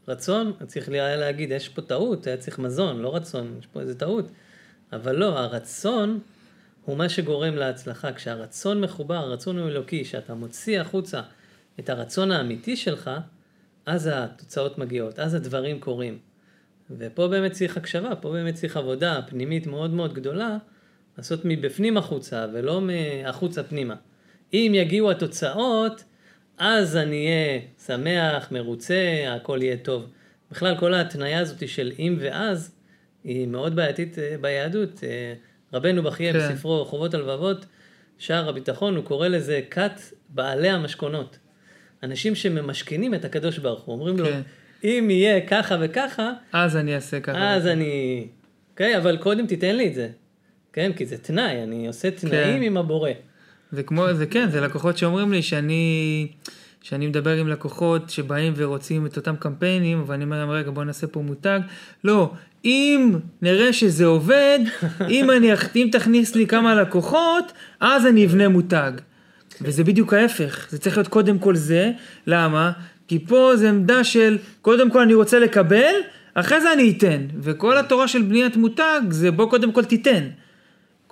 רצון, צריך היה להגיד, יש פה טעות, היה צריך מזון, לא רצון, יש פה איזה טעות. אבל לא, הרצון הוא מה שגורם להצלחה. כשהרצון מחובר, הרצון הוא אלוקי, שאתה מוציא החוצה את הרצון האמיתי שלך, אז התוצאות מגיעות, אז הדברים קורים. ופה באמת צריך הקשבה, פה באמת צריך עבודה פנימית מאוד מאוד גדולה, לעשות מבפנים החוצה ולא מהחוצה פנימה. אם יגיעו התוצאות, אז אני אהיה שמח, מרוצה, הכל יהיה טוב. בכלל, כל ההתניה הזאת של אם ואז, היא מאוד בעייתית אה, ביהדות. אה, רבנו בחייה כן. בספרו חובות הלבבות, שער הביטחון, הוא קורא לזה כת בעלי המשכונות. אנשים שממשכנים את הקדוש ברוך הוא, אומרים כן. לו, אם יהיה ככה וככה, אז אני אעשה ככה. אז אני... אוקיי, okay, אבל קודם תיתן לי את זה. כן, כי זה תנאי, אני עושה תנאים כן. עם הבורא. זה כמו, זה כן, זה לקוחות שאומרים לי שאני, שאני מדבר עם לקוחות שבאים ורוצים את אותם קמפיינים, ואני אומר להם, רגע, בוא נעשה פה מותג. לא, אם נראה שזה עובד, אם, אני, אם תכניס לי כמה לקוחות, אז אני אבנה מותג. וזה בדיוק ההפך, זה צריך להיות קודם כל זה, למה? כי פה זה עמדה של, קודם כל אני רוצה לקבל, אחרי זה אני אתן. וכל התורה של בניית מותג זה בוא קודם כל תיתן.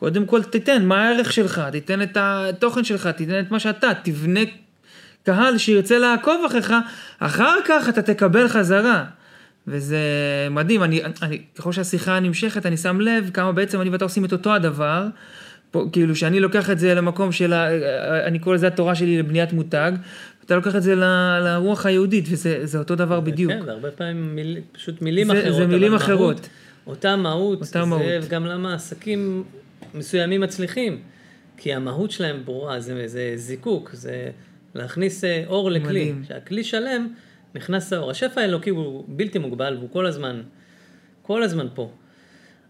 קודם כל תיתן מה הערך שלך, תיתן את התוכן שלך, תיתן את מה שאתה, תבנה קהל שירצה לעקוב אחריך, אחר כך אתה תקבל חזרה. וזה מדהים, אני, אני, ככל שהשיחה נמשכת, אני שם לב כמה בעצם אני ואתה עושים את אותו הדבר, פה, כאילו שאני לוקח את זה למקום של, אני קורא לזה התורה שלי לבניית מותג, אתה לוקח את זה ל, לרוח היהודית, וזה אותו דבר בדיוק. כן, והרבה פעמים מיל, פשוט מילים זה, אחרות. זה מילים אחרות. מהות, אותה מהות, אותה זה מהות. גם למה עסקים מסוימים מצליחים. כי המהות שלהם ברורה, זה, זה זיקוק, זה להכניס אה, אור לכלי. מדהים. כשהכלי שלם, נכנס האור. השפע האלוקי הוא בלתי מוגבל, והוא כל הזמן, כל הזמן פה.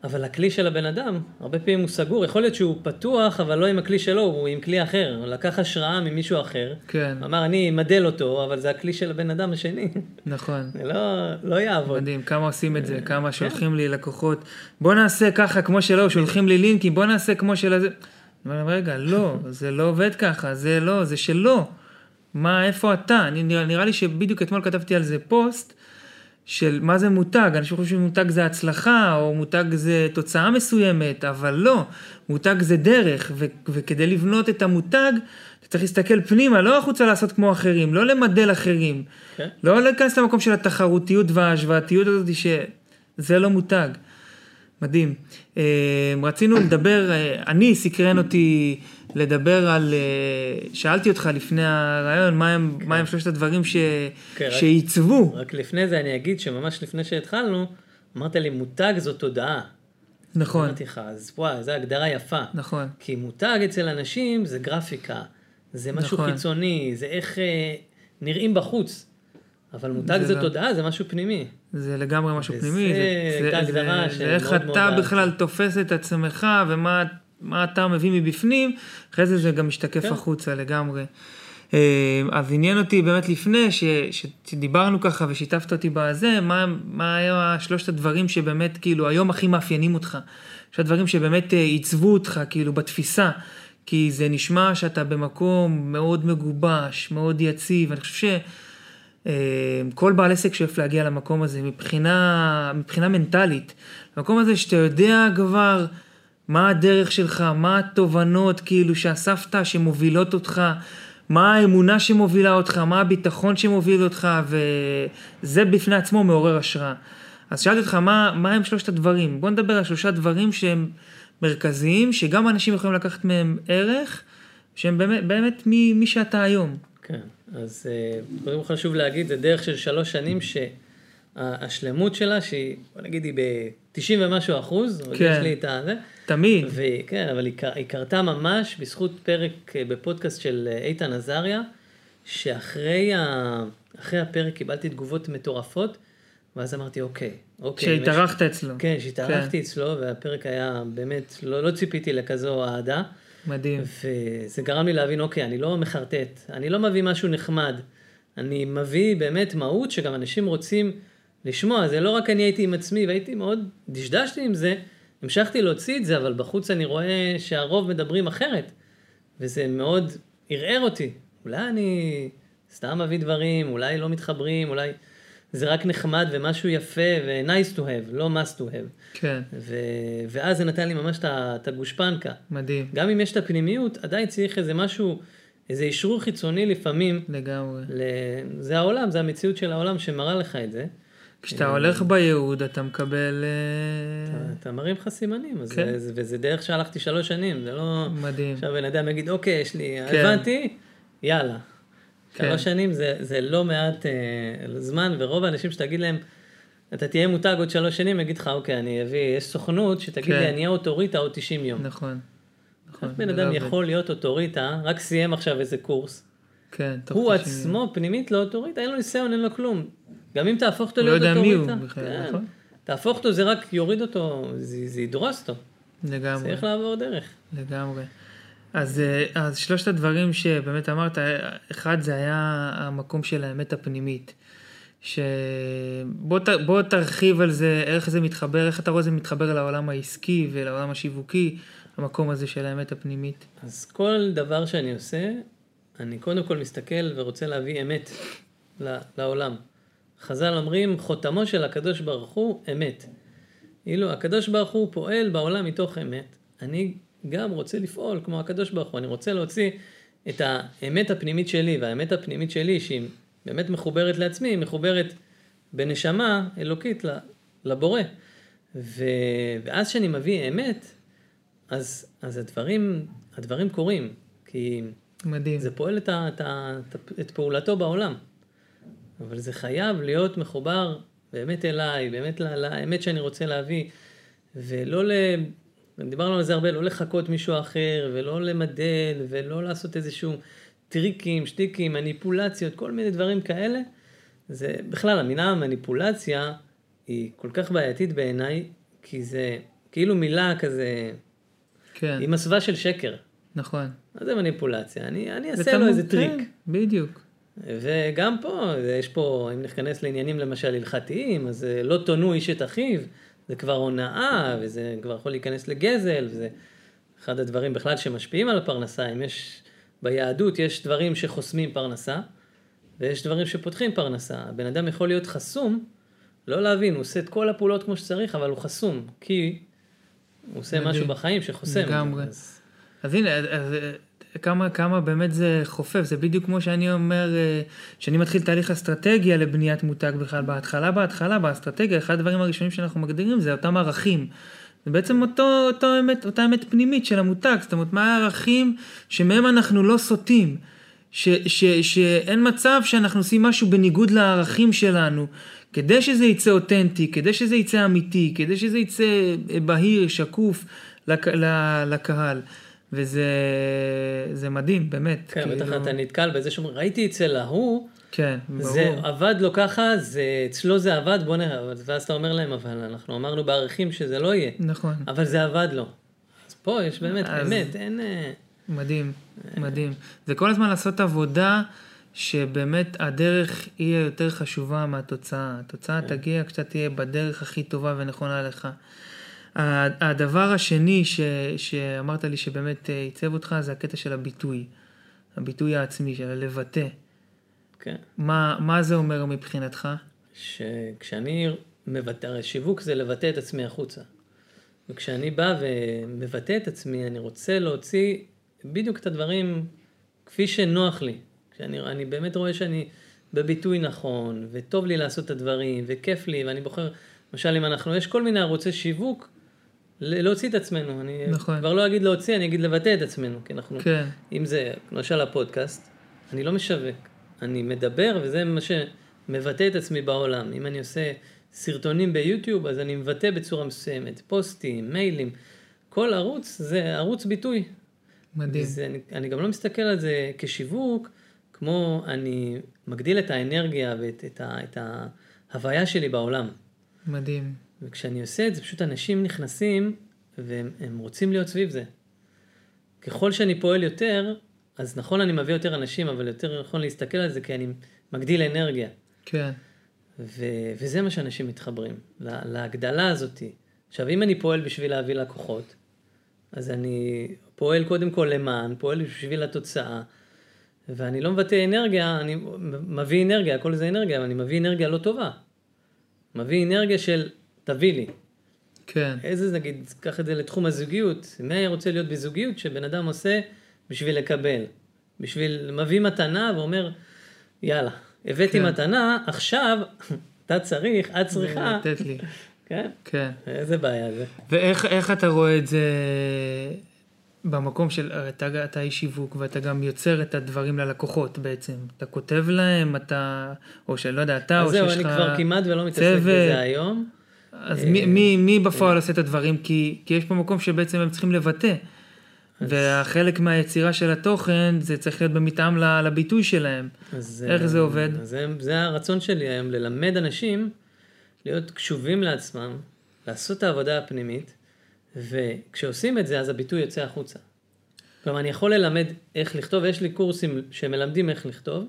אבל הכלי של הבן אדם, הרבה פעמים הוא סגור, יכול להיות שהוא פתוח, אבל לא עם הכלי שלו, הוא עם כלי אחר. הוא לקח השראה ממישהו אחר. כן, אמר, אני אמדל אותו, אבל זה הכלי של הבן אדם השני. נכון. זה לא, לא יעבוד. מדהים, כמה עושים את אה, זה, כן. כמה שולחים לי לקוחות, בוא נעשה ככה כמו שלא, שולחים לי לינקים, בוא נעשה כמו של אומר, רגע, לא, זה לא עובד ככה, זה לא, זה שלא. מה, איפה אתה? אני, נראה, נראה לי שבדיוק אתמול כתבתי על זה פוסט, של מה זה מותג, אנשים חושבים שמותג זה הצלחה, או מותג זה תוצאה מסוימת, אבל לא, מותג זה דרך, ו- וכדי לבנות את המותג, אתה צריך להסתכל פנימה, לא החוצה לעשות כמו אחרים, לא למדל אחרים, כן. לא להיכנס למקום של התחרותיות וההשוואתיות הזאת, שזה לא מותג. מדהים. אה, רצינו לדבר, אה, אני, סקרן אותי לדבר על, אה, שאלתי אותך לפני הרעיון, מה הם, מה הם שלושת הדברים ש, כן, רק- שעיצבו. רק לפני זה אני אגיד שממש לפני שהתחלנו, אמרת לי, מותג זו תודעה. נכון, אמרתי לך, אז וואי, זו הגדרה יפה. נכון, כי מותג אצל אנשים זה גרפיקה, זה משהו נכון. חיצוני, זה איך אה, נראים בחוץ. אבל מותג זה זה לא- תודעה, זה משהו פנימי. זה לגמרי משהו וזה פנימי, זה, זה, הגדרה זה, שמאוד זה איך מאוד אתה אהבתי. בכלל תופס את עצמך ומה מה אתה מביא מבפנים, אחרי זה זה גם משתקף כן. החוצה לגמרי. אה, אז עניין אותי באמת לפני ש, שדיברנו ככה ושיתפת אותי בזה, מה, מה היה שלושת הדברים שבאמת כאילו היום הכי מאפיינים אותך, שלושת הדברים שבאמת אה, עיצבו אותך כאילו בתפיסה, כי זה נשמע שאתה במקום מאוד מגובש, מאוד יציב, אני חושב ש... אה, כל בעל עסק שואף להגיע למקום הזה מבחינה, מבחינה מנטלית. המקום הזה שאתה יודע כבר מה הדרך שלך, מה התובנות כאילו שאספת שמובילות אותך, מה האמונה שמובילה אותך, מה הביטחון שמוביל אותך, וזה בפני עצמו מעורר השראה. אז שאלתי אותך, מה, מה הם שלושת הדברים? בוא נדבר על שלושה דברים שהם מרכזיים, שגם אנשים יכולים לקחת מהם ערך, שהם באמת, באמת מי, מי שאתה היום. כן, אז אה, כל חשוב להגיד, זה דרך של שלוש שנים שהשלמות שלה, שהיא, בוא נגיד, היא ב-90 ומשהו אחוז, כן. יש לי את הזה, תמיד. וכן, אבל היא, היא קרתה ממש בזכות פרק אה, בפודקאסט של אה, איתן עזריה, שאחרי ה... אחרי הפרק קיבלתי תגובות מטורפות, ואז אמרתי, אוקיי, אוקיי. שהתארחת אצלו. כן, שהתארחתי אצלו, והפרק היה באמת, לא, לא ציפיתי לכזו אהדה. מדהים. וזה גרם לי להבין, אוקיי, אני לא מחרטט, אני לא מביא משהו נחמד, אני מביא באמת מהות שגם אנשים רוצים לשמוע, זה לא רק אני הייתי עם עצמי והייתי מאוד, דשדשתי עם זה, המשכתי להוציא את זה, אבל בחוץ אני רואה שהרוב מדברים אחרת, וזה מאוד ערער אותי. אולי אני סתם מביא דברים, אולי לא מתחברים, אולי זה רק נחמד ומשהו יפה ו-nice to have, לא must to have. כן, ו... ואז זה נתן לי ממש את הגושפנקה. מדהים. גם אם יש את הפנימיות, עדיין צריך איזה משהו, איזה אישרור חיצוני לפעמים. לגמרי. ל... זה העולם, זה המציאות של העולם שמראה לך את זה. כשאתה הולך בייעוד אתה מקבל... אה, אתה- אתה מרים לך סימנים, אז כן. זה, וזה דרך שהלכתי שלוש שנים, זה לא... מדהים. עכשיו בן אדם יגיד, אוקיי, יש לי, כן. הבנתי, יאללה. כן. שלוש שנים זה, זה לא מעט אה, זמן, ורוב האנשים שתגיד להם, אתה תהיה מותג עוד שלוש שנים, יגיד לך, אוקיי, אני אביא, יש סוכנות שתגיד כן. לי, אני אהיה אוטוריטה עוד 90 יום. נכון. נכון. בן אדם לא עובד. יכול להיות אוטוריטה, רק סיים עכשיו איזה קורס, כן, הוא 90 יום. עצמו פנימית לא אוטוריטה, אין לו ניסיון, אין לו כלום. גם אם תהפוך אותו לא להיות יודע מי הוא אוטוריטה, בכלל, כן. נכון? תהפוך אותו, זה רק יוריד אותו, זה, זה ידרוס אותו. לגמרי. צריך לעבור דרך. לגמרי. אז, אה, אז שלושת הדברים שבאמת אמרת, אחד זה היה המקום של האמת הפנימית. שבוא ת, בוא תרחיב על זה, איך זה מתחבר, איך אתה רואה זה מתחבר לעולם העסקי ולעולם השיווקי, המקום הזה של האמת הפנימית. אז כל דבר שאני עושה, אני קודם כל מסתכל ורוצה להביא אמת לעולם. חז"ל אומרים, חותמו של הקדוש ברוך הוא אמת. אילו הקדוש ברוך הוא פועל בעולם מתוך אמת, אני גם רוצה לפעול כמו הקדוש ברוך הוא, אני רוצה להוציא את האמת הפנימית שלי, והאמת הפנימית שלי, שהיא באמת מחוברת לעצמי, היא מחוברת בנשמה אלוקית לבורא. ו... ואז כשאני מביא אמת, אז, אז הדברים, הדברים קורים, כי מדהים. זה פועל את, ה, את, ה, את פעולתו בעולם. אבל זה חייב להיות מחובר באמת אליי, באמת לאמת שאני רוצה להביא, ולא. דיברנו על זה הרבה, לא לחקות מישהו אחר, ולא למדל, ולא לעשות איזשהו טריקים, שטיקים, מניפולציות, כל מיני דברים כאלה. זה, בכלל, המילה מניפולציה היא כל כך בעייתית בעיניי, כי זה כאילו מילה כזה, כן. היא מסווה של שקר. נכון. מה זה מניפולציה? אני, אני אעשה לו איזה טריק. כן, בדיוק. וגם פה, יש פה, אם ניכנס לעניינים למשל הלכתיים, אז לא תונו איש את אחיו, זה כבר הונאה, וזה כבר יכול להיכנס לגזל, וזה אחד הדברים בכלל שמשפיעים על הפרנסה. אם יש, ביהדות יש דברים שחוסמים פרנסה, ויש דברים שפותחים פרנסה. הבן אדם יכול להיות חסום, לא להבין, הוא עושה את כל הפעולות כמו שצריך, אבל הוא חסום, כי הוא עושה משהו בחיים שחוסם. לגמרי. אז... אז הנה, אז כמה, כמה באמת זה חופף, זה בדיוק כמו שאני אומר, אה, שאני מתחיל תהליך אסטרטגיה לבניית מותג בכלל, בהתחלה, בהתחלה, באסטרטגיה, אחד הדברים הראשונים שאנחנו מגדירים זה אותם ערכים. זה בעצם אותו, אותו אמת, אותה אמת פנימית של המותג, זאת אומרת, מה הערכים שמהם אנחנו לא סוטים, ש, ש, שאין מצב שאנחנו עושים משהו בניגוד לערכים שלנו, כדי שזה יצא אותנטי, כדי שזה יצא אמיתי, כדי שזה יצא בהיר, שקוף לק, לקהל. וזה מדהים, באמת. כן, כאילו... בטח אתה נתקל בזה שאומרים, ראיתי אצל ההוא, כן, ברור. זה עבד לו ככה, זה, אצלו זה עבד, בוא נראה, ואז אתה אומר להם, אבל אנחנו אמרנו בערכים שזה לא יהיה. נכון. אבל זה עבד לו. אז פה יש באמת, אז... באמת, אין... אה, מדהים, מדהים. זה כל הזמן לעשות עבודה שבאמת הדרך היא יותר חשובה מהתוצאה. התוצאה כן. תגיע כשאתה תהיה בדרך הכי טובה ונכונה לך. הדבר השני ש, שאמרת לי שבאמת אה, עיצב אותך זה הקטע של הביטוי. הביטוי העצמי, של הלבטא. כן. מה, מה זה אומר מבחינתך? שכשאני מבטא, הרי שיווק זה לבטא את עצמי החוצה. וכשאני בא ומבטא את עצמי, אני רוצה להוציא בדיוק את הדברים כפי שנוח לי. כשאני באמת רואה שאני בביטוי נכון, וטוב לי לעשות את הדברים, וכיף לי, ואני בוחר, למשל אם אנחנו, יש כל מיני ערוצי שיווק, להוציא את עצמנו. אני נכון. כבר לא אגיד להוציא, אני אגיד לבטא את עצמנו. כי אנחנו, כן. אם זה, למשל הפודקאסט, אני לא משווק. אני מדבר, וזה מה שמבטא את עצמי בעולם. אם אני עושה סרטונים ביוטיוב, אז אני מבטא בצורה מסוימת. פוסטים, מיילים. כל ערוץ זה ערוץ ביטוי. מדהים. וזה, אני, אני גם לא מסתכל על זה כשיווק, כמו אני מגדיל את האנרגיה ואת את ה, את ההוויה שלי בעולם. מדהים. וכשאני עושה את זה, פשוט אנשים נכנסים והם רוצים להיות סביב זה. ככל שאני פועל יותר, אז נכון אני מביא יותר אנשים, אבל יותר נכון להסתכל על זה כי אני מגדיל אנרגיה. כן. ו- וזה מה שאנשים מתחברים, לה- להגדלה הזאתי. עכשיו, אם אני פועל בשביל להביא לקוחות, אז אני פועל קודם כל למען, פועל בשביל התוצאה, ואני לא מבטא אנרגיה, אני מביא אנרגיה, הכל זה אנרגיה, אבל אני מביא אנרגיה לא טובה. מביא אנרגיה של תביא לי. כן. איזה, נגיד, קח את זה לתחום הזוגיות, מי היה רוצה להיות בזוגיות שבן אדם עושה בשביל לקבל? בשביל, מביא מתנה ואומר, יאללה, הבאתי כן. מתנה, עכשיו אתה צריך, את צריכה. לתת לי. כן? כן. איזה בעיה זה. ואיך אתה רואה את זה במקום של, אתה, אתה איש שיווק ואתה גם יוצר את הדברים ללקוחות בעצם. אתה כותב להם, אתה, או שלא יודע, אתה, או שיש לך צוות. אז זהו, אני כבר כמעט ולא מתעסק בזה היום. אז מי, מי, מי בפועל עושה את הדברים? כי, כי יש פה מקום שבעצם הם צריכים לבטא. והחלק מהיצירה של התוכן זה צריך להיות במתאם לביטוי שלהם. אז, איך זה עובד? זה, זה הרצון שלי היום, ללמד אנשים להיות קשובים לעצמם, לעשות את העבודה הפנימית, וכשעושים את זה אז הביטוי יוצא החוצה. כלומר, אני יכול ללמד איך לכתוב, יש לי קורסים שמלמדים איך לכתוב,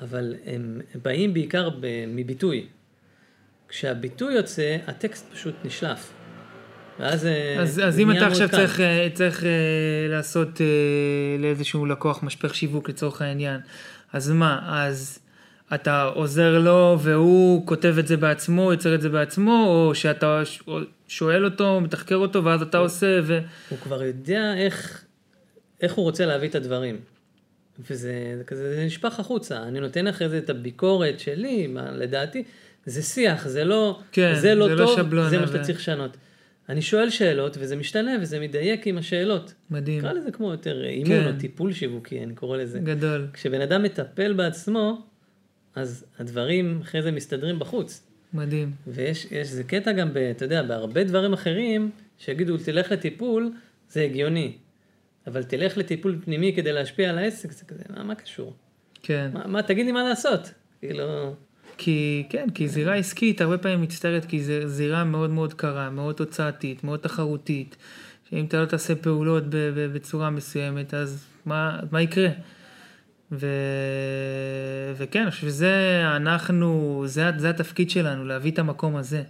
אבל הם באים בעיקר מביטוי. כשהביטוי יוצא, הטקסט פשוט נשלף. ואז אה, אז, אז אם אתה עכשיו צריך, אה, צריך uh, לעשות לאיזשהו לקוח משפך שיווק לצורך העניין, אז מה, אז אתה עוזר לו והוא כותב את זה בעצמו, יוצר את זה בעצמו, או שאתה שואל אותו, מתחקר אותו, ואז אתה עושה, ו... הוא כבר יודע איך, איך הוא רוצה להביא את הדברים. וזה זה כזה, זה נשפך החוצה. אני נותן אחרי זה את הביקורת שלי, מה, לדעתי, זה שיח, זה לא, כן, זה לא זה לא טוב, שבלונה זה מה שאתה צריך לשנות. אני שואל שאלות, וזה משתנה, וזה מדייק עם השאלות. מדהים, נקרא לזה כמו יותר אימון כן. או טיפול שיווקי, אני קורא לזה. גדול, כשבן אדם מטפל בעצמו, אז הדברים אחרי זה מסתדרים בחוץ. מדהים. ויש, יש, זה קטע גם, ב, אתה יודע, בהרבה דברים אחרים, שיגידו, תלך לטיפול, זה הגיוני. אבל תלך לטיפול פנימי כדי להשפיע על העסק, זה כזה, מה, מה קשור? כן. מה, מה, תגיד לי מה לעשות. כאילו, כי, כן, כי זירה עסקית הרבה פעמים מצטערת, כי זו זירה מאוד מאוד קרה, מאוד תוצאתית, מאוד תחרותית. שאם אתה לא תעשה פעולות בצורה מסוימת, אז מה, מה יקרה? ו... וכן, אני חושב שזה אנחנו, זה, זה התפקיד שלנו, להביא את המקום הזה.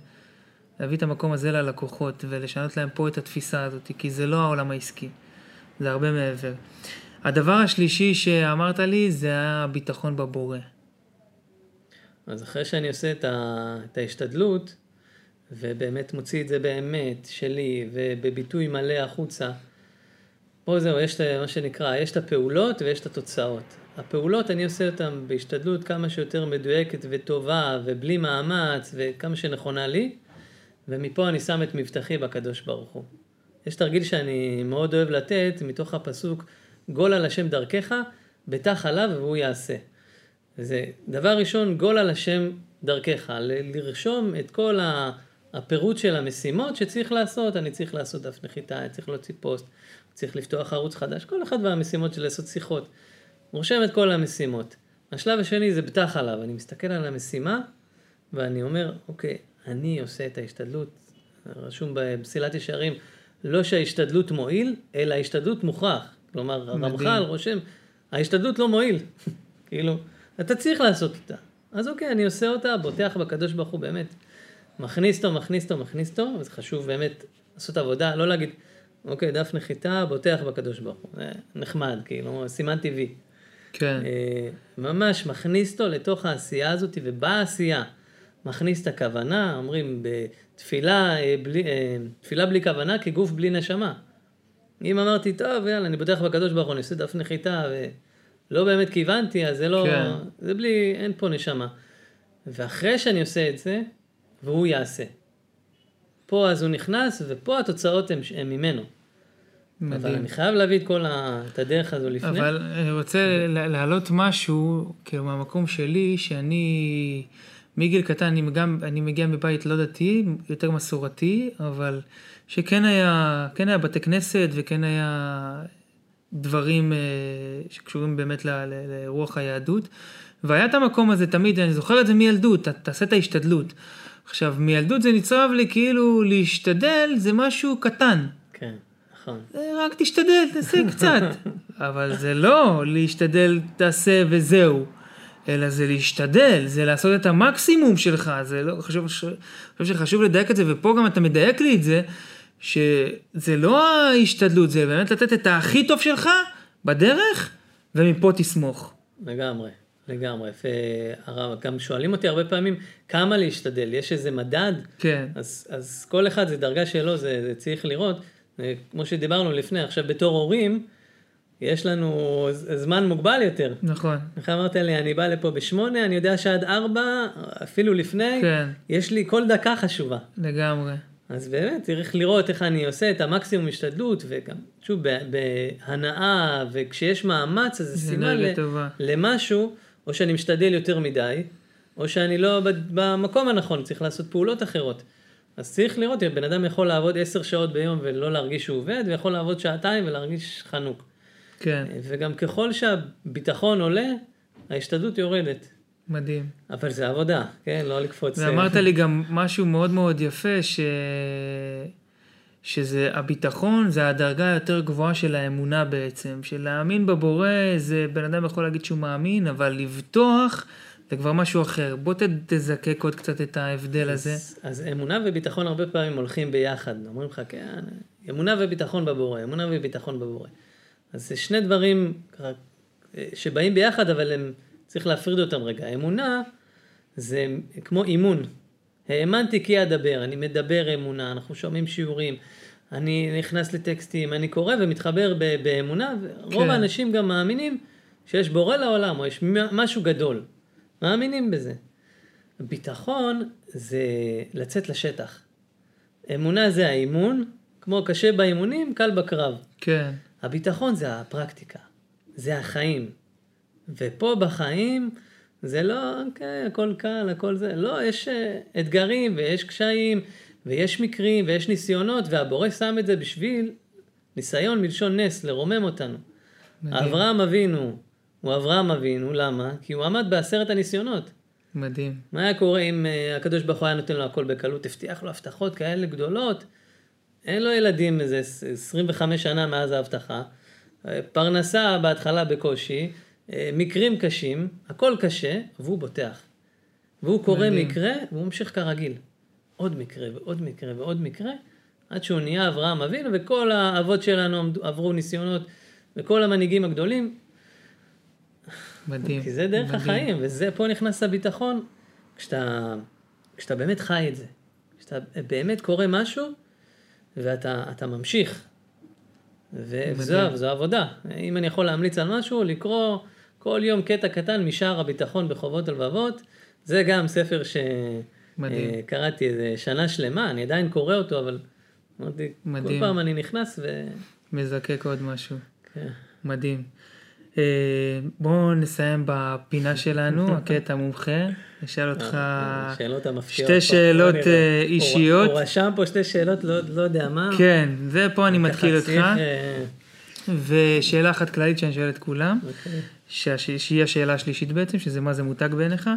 להביא את המקום הזה ללקוחות ולשנות להם פה את התפיסה הזאת, כי זה לא העולם העסקי, זה הרבה מעבר. הדבר השלישי שאמרת לי זה הביטחון בבורא. אז אחרי שאני עושה את, ה, את ההשתדלות, ובאמת מוציא את זה באמת, שלי, ובביטוי מלא החוצה, פה זהו, יש את מה שנקרא, יש את הפעולות ויש את התוצאות. הפעולות, אני עושה אותן בהשתדלות כמה שיותר מדויקת וטובה, ובלי מאמץ, וכמה שנכונה לי, ומפה אני שם את מבטחי בקדוש ברוך הוא. יש תרגיל שאני מאוד אוהב לתת, מתוך הפסוק, גול על השם דרכך, בטח עליו והוא יעשה. זה דבר ראשון, גול על השם דרכך, ל- לרשום את כל ה- הפירוט של המשימות שצריך לעשות, אני צריך לעשות דף נחיתה, אני צריך להוציא פוסט, צריך לפתוח ערוץ חדש, כל אחד והמשימות של לעשות שיחות. רושם את כל המשימות. השלב השני זה בטח עליו, אני מסתכל על המשימה ואני אומר, אוקיי, אני עושה את ההשתדלות, רשום במסילת ישרים, לא שההשתדלות מועיל, אלא ההשתדלות מוכרח. כלומר. הרמח"ל רושם, ההשתדלות לא מועיל. כאילו, אתה צריך לעשות אותה. אז אוקיי, אני עושה אותה, בוטח בקדוש ברוך הוא באמת. מכניס אותו, מכניס אותו, מכניס אותו, וזה חשוב באמת לעשות עבודה, לא להגיד, אוקיי, דף נחיתה, בוטח בקדוש ברוך הוא. נחמד, כאילו, סימן טבעי. כן, אה, ממש מכניס אותו לתוך העשייה הזאת, ובעשייה מכניס את הכוונה, אומרים בתפילה אה, בלי, אה, תפילה בלי כוונה כגוף בלי נשמה. אם אמרתי, טוב, יאללה, אני בוטח בקדוש ברוך הוא, אני עושה דף נחיתה, ולא באמת כיוונתי, אז זה לא, כן. זה בלי, אין פה נשמה. ואחרי שאני עושה את זה, והוא יעשה. פה אז הוא נכנס, ופה התוצאות הן ממנו. אבל מדהים. אני חייב להביא את כל ה... את הדרך הזו לפני. אבל אני רוצה לה- להעלות משהו, כאילו מהמקום שלי, שאני מגיל קטן, אני, גם, אני מגיע מבית לא דתי, יותר מסורתי, אבל שכן היה, כן היה בתי כנסת וכן היה דברים אה, שקשורים באמת ל- ל- לרוח היהדות. והיה את המקום הזה תמיד, אני זוכר את זה מילדות, תעשה את ההשתדלות. עכשיו, מילדות זה נצרב לי כאילו להשתדל זה משהו קטן. כן, נכון. רק תשתדל, תעשה קצת. אבל זה לא להשתדל, תעשה וזהו. אלא זה להשתדל, זה לעשות את המקסימום שלך, זה לא, חשוב, ש- חושב שחשוב לדייק את זה, ופה גם אתה מדייק לי את זה, שזה לא ההשתדלות, זה באמת לתת את הכי טוב שלך בדרך, ומפה תסמוך. לגמרי, לגמרי. והרב, גם שואלים אותי הרבה פעמים, כמה להשתדל? יש איזה מדד? כן, אז, אז כל אחד זה דרגה שלו, זה, זה צריך לראות. אה, כמו שדיברנו לפני, עכשיו בתור הורים, יש לנו זמן מוגבל יותר. נכון, איך אמרת לי, אני בא לפה בשמונה, אני יודע שעד ארבע, אפילו לפני, כן, יש לי כל דקה חשובה. לגמרי. אז באמת צריך לראות איך אני עושה את המקסימום השתדלות, וגם, שוב, בהנאה, וכשיש מאמץ, אז זה סימן ל-. למשהו, או שאני משתדל יותר מדי, או שאני לא במקום הנכון, צריך לעשות פעולות אחרות. אז צריך לראות, בן אדם יכול לעבוד עשר שעות ביום ולא להרגיש שהוא עובד, ויכול לעבוד שעתיים ולהרגיש חנוק. כן, וגם ככל שהביטחון עולה, ההשתדלות יורדת. מדהים. אבל זה עבודה, כן? לא לקפוץ... ואמרת לי גם משהו מאוד מאוד יפה, ש... שזה הביטחון, זה הדרגה היותר גבוהה של האמונה בעצם. של להאמין בבורא, זה בן אדם יכול להגיד שהוא מאמין, אבל לבטוח זה כבר משהו אחר. בוא ת, תזקק עוד קצת את ההבדל הזה. אז, אז אמונה וביטחון הרבה פעמים הולכים ביחד. אומרים לך, כן, אמונה וביטחון בבורא, אמונה וביטחון בבורא. אז זה שני דברים אה, שבאים ביחד, אבל הם צריך להפריד אותם רגע. אמונה זה כמו אימון. האמנתי כי אדבר, אני מדבר אמונה, אנחנו שומעים שיעורים, אני נכנס לטקסטים, אני קורא ומתחבר ב- באמונה, ורוב כן. האנשים גם מאמינים שיש בורא לעולם, או יש משהו גדול. מאמינים בזה. ביטחון זה לצאת לשטח. אמונה זה האימון, כמו קשה באימונים, קל בקרב. כן, הביטחון זה הפרקטיקה, זה החיים. ופה בחיים זה לא, אוקיי, הכל קל, הכל זה, לא, יש אה, אתגרים ויש קשיים ויש מקרים ויש ניסיונות, והבורא שם את זה בשביל ניסיון מלשון נס, לרומם אותנו. מדהים. אברהם אבינו הוא אברהם אבינו, למה? כי הוא עמד בעשרת הניסיונות. מדהים. מה היה קורה אם אה, הקדוש ברוך הוא היה נותן לו הכל בקלות, הבטיח לו הבטחות כאלה גדולות? אין לו ילדים איזה 25 שנה מאז ההבטחה, אה, פרנסה בהתחלה בקושי, מקרים קשים, הכל קשה, והוא בוטח. והוא קורא מדהים. מקרה, והוא ממשיך כרגיל. עוד מקרה ועוד מקרה ועוד מקרה, עד שהוא נהיה אברהם אבינו, וכל האבות שלנו עברו ניסיונות, וכל המנהיגים הגדולים, מדהים. כי זה דרך מדהים. החיים, וזה, פה נכנס הביטחון, כשאתה, כשאתה באמת חי את זה. כשאתה באמת קורא משהו, ואתה אתה ממשיך. וזו עבודה. אם אני יכול להמליץ על משהו, לקרוא כל יום קטע קטן משער הביטחון בחובות הלבבות, זה גם ספר. שקראתי איזה שנה שלמה, אני עדיין קורא אותו, אבל אמרתי, כל. פעם אני נכנס ו... מזקק עוד משהו. כן. מדהים. אה, בואו נסיים בפינה שלנו, הקטע מומחה. נשאל אותך המפתיעות. שתי שאלות. אה, אישיות. הוא רשם פה שתי שאלות, לא לא יודע מה. כן, ופה אני מתחיל אותך. ושאלה אחת כללית שאני שואל את כולם, אוקיי. שהש- שהיא השאלה השלישית בעצם, שזה מה זה מותג בעיניך.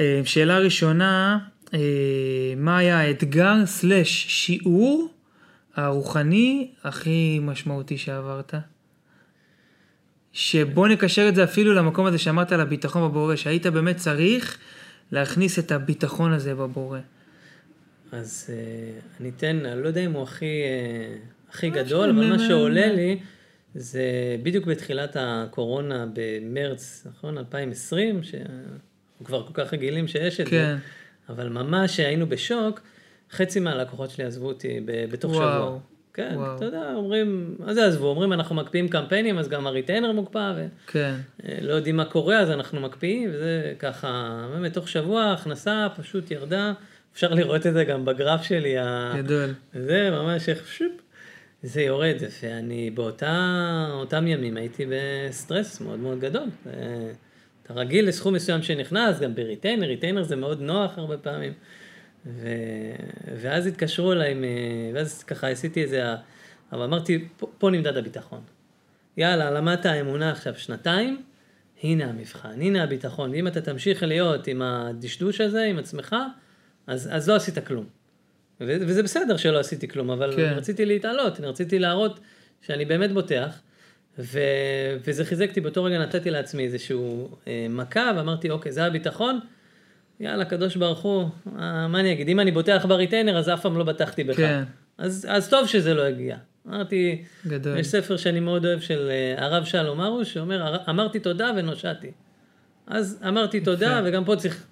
אה, שאלה ראשונה, אה, מה היה האתגר סלש שיעור הרוחני הכי משמעותי שעברת? שבוא נקשר את זה אפילו למקום הזה שאמרת על הביטחון בבורא, שהיית באמת צריך להכניס את הביטחון הזה בבורא. אז אה, אני אתן, אני לא יודע אם הוא הכי, הכי מה גדול, אבל מה שעולה. לי, זה בדיוק בתחילת הקורונה במרץ, נכון? 2020, שאנחנו כבר כל כך רגילים שיש את זה. כן. אבל ממש היינו בשוק, חצי מהלקוחות שלי עזבו אותי בתוך וואו, שבוע. כן, וואו. אתה יודע, אומרים, מה זה עזבו? אומרים, אנחנו מקפיאים קמפיינים, אז גם הריטיינר מוקפא, כן, ולא יודעים מה קורה, אז אנחנו מקפיאים, וזה ככה, באמת, תוך שבוע ההכנסה פשוט ירדה. אפשר לראות את זה גם בגרף שלי, ה- גדול. זה ממש איך שופ, זה יורד, ואני באותם ימים הייתי בסטרס מאוד מאוד גדול. אתה רגיל לסכום מסוים שנכנס, גם ב retainer, retainer זה מאוד נוח הרבה פעמים. ו... ואז התקשרו אליי, מ- ואז ככה עשיתי איזה, אבל אמרתי, פה, פה נמדד הביטחון. יאללה, למדת האמונה עכשיו שנתיים, הנה המבחן, הנה הביטחון. ואם אתה תמשיך להיות עם הדשדוש הזה, עם עצמך, אז, אז לא עשית כלום. וזה בסדר שלא עשיתי כלום, אבל כן. רציתי להתעלות, אני רציתי להראות שאני באמת בוטח, ו... וזה חיזק אותי, באותו רגע נתתי לעצמי איזשהו אה, מכה, ואמרתי, אוקיי, זה הביטחון, יאללה, קדוש ברוך הוא, אה, מה אני אגיד, אם אני בוטח בריטיינר, אז אף פעם לא בטחתי בך. כן. אז, אז טוב שזה לא הגיע. אמרתי, גדול. יש ספר שאני מאוד אוהב של אה, הרב שלום ארוש, שאומר, אמרתי תודה ונושעתי. אז אמרתי תודה, וגם פה צריך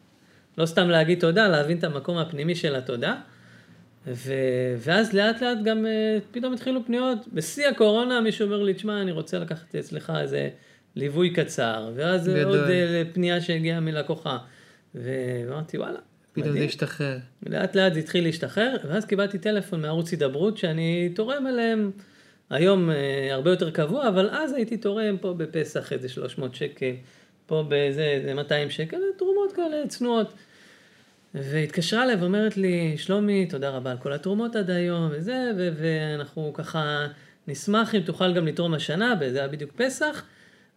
לא סתם להגיד תודה, להבין את המקום הפנימי של התודה. ו... ואז לאט לאט גם אה, פתאום התחילו פניות, בשיא הקורונה מישהו אומר לי, תשמע, אני רוצה לקחת אצלך איזה ליווי קצר, ואז גדול. עוד אה, פנייה שהגיעה מלקוחה. ואמרתי, וואלה, פתאום זה. השתחרר. לאט לאט זה התחיל להשתחרר, ואז קיבלתי טלפון מערוץ הידברות שאני תורם אליהם היום אה, הרבה יותר קבוע, אבל אז הייתי תורם פה בפסח איזה 300 שקל, פה באיזה איזה 200 שקל, תרומות כאלה צנועות. והתקשרה אליי ואומרת לי, שלומי, תודה רבה על כל התרומות עד היום וזה, ו- ואנחנו ככה נשמח אם תוכל גם לתרום השנה, זה היה בדיוק פסח.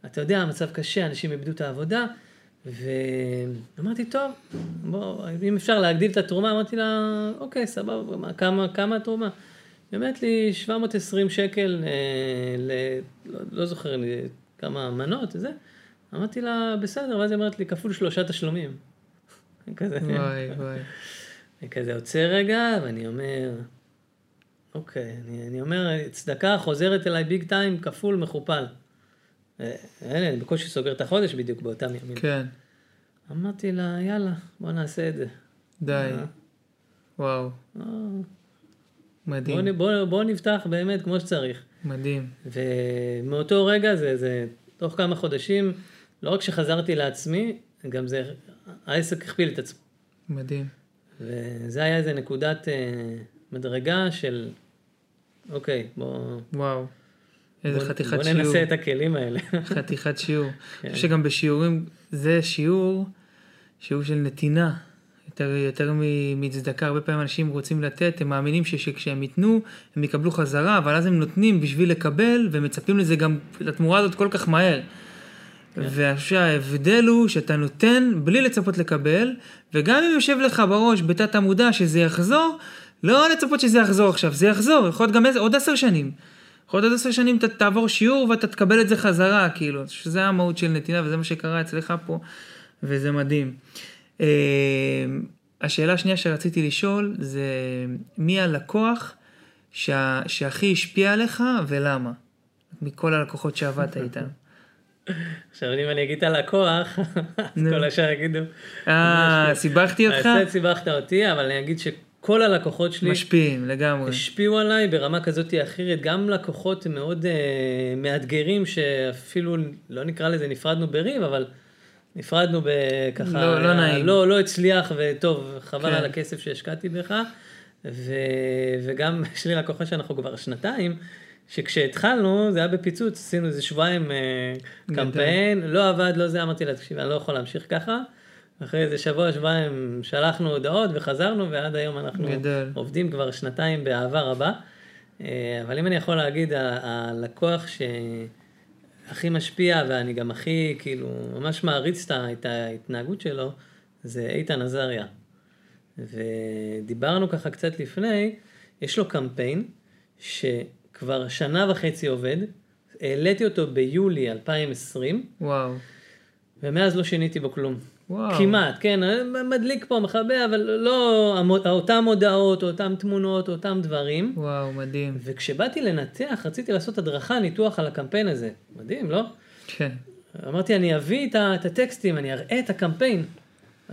אתה יודע, המצב קשה, אנשים איבדו את העבודה. ואמרתי, טוב, בוא, אם אפשר להגדיל את התרומה, אמרתי לה, אוקיי, סבבה, מה, כמה, כמה התרומה? היא אומרת לי, 720 שקל, אה, ל... לא, לא זוכר לי כמה מנות וזה. אמרתי לה, בסדר, ואז היא אומרת לי, כפול שלושה תשלומים. כזה, וואי, וואי. אני כזה עוצר רגע, ואני אומר, אוקיי, אני, אני אומר, צדקה חוזרת אליי ביג טיים, כפול, מכופל. אה, הנה, אני בקושי סוגר את החודש בדיוק באותם ימים. כן, אמרתי לה, יאללה, בוא נעשה את זה. די. אה. וואו, אה, מדהים, בוא, בוא, בוא נפתח באמת כמו שצריך. מדהים. ומאותו רגע זה, זה, תוך כמה חודשים, לא רק שחזרתי לעצמי, גם זה, העסק הכפיל את עצמו. מדהים. וזה היה איזה נקודת אה, מדרגה של, אוקיי, בוא, וואו. איזה בוא, חתיכת בוא שיעור. ננסה את הכלים האלה. חתיכת שיעור. כן. אני חושב שגם בשיעורים, זה שיעור, שיעור של נתינה. יותר, יותר מצדקה, הרבה פעמים אנשים רוצים לתת, הם מאמינים שכשהם ייתנו, הם יקבלו חזרה, אבל אז הם נותנים בשביל לקבל, ומצפים לזה גם, לתמורה הזאת כל כך מהר. ואני חושב שההבדל הוא שאתה נותן בלי לצפות לקבל, וגם אם יושב לך בראש בתת המודע שזה יחזור, לא לצפות שזה יחזור עכשיו, זה יחזור, יכול להיות גם עוד עשר שנים. יכול להיות עוד עשר שנים אתה תעבור שיעור ואתה תקבל את זה חזרה, כאילו, שזה המהות של נתינה וזה מה שקרה אצלך פה, וזה מדהים. אה, השאלה השנייה שרציתי לשאול זה מי הלקוח שה, שהכי השפיע עליך ולמה? מכל הלקוחות שעבדת איתם. עכשיו, אם אני אגיד את הלקוח, אז. כל השאר יגידו. אה, סיבכתי אותך? קצת סיבכת אותי, אבל אני אגיד שכל הלקוחות שלי משפיעים לגמרי. השפיעו עליי ברמה כזאת או אחרת, גם לקוחות מאוד uh, מאתגרים, שאפילו, לא נקרא לזה נפרדנו בריב, אבל נפרדנו בככה, לא- לא נעים. לא, לא הצליח, וטוב, חבל כן. על הכסף שהשקעתי בך, ו, וגם יש לי לקוחה שאנחנו כבר שנתיים, שכשהתחלנו, זה היה בפיצוץ, עשינו איזה שבועיים אה. קמפיין, לא עבד, לא זה, אמרתי לה, תקשיב, אני לא יכול להמשיך ככה. אחרי איזה שבוע, שבועיים שלחנו הודעות וחזרנו, ועד היום אנחנו גדל. עובדים כבר שנתיים באהבה רבה. אה, אבל אם אני יכול להגיד, הלקוח שהכי משפיע, ואני גם הכי, כאילו, ממש מעריץ את ההתנהגות שלו, זה איתן עזריה. ודיברנו ככה קצת לפני, יש לו קמפיין שכבר שנה וחצי עובד, העליתי אותו ביולי 2020, וואו. ומאז לא שיניתי בו כלום. וואו. כמעט, כן, מדליק פה, מכבה, אבל לא אותם הודעות, אותם תמונות, אותם דברים. וואו, מדהים. וכשבאתי לנתח, רציתי לעשות הדרכה, ניתוח על הקמפיין הזה. מדהים, לא? כן. אמרתי, אני אביא את הטקסטים, אני אראה את הקמפיין.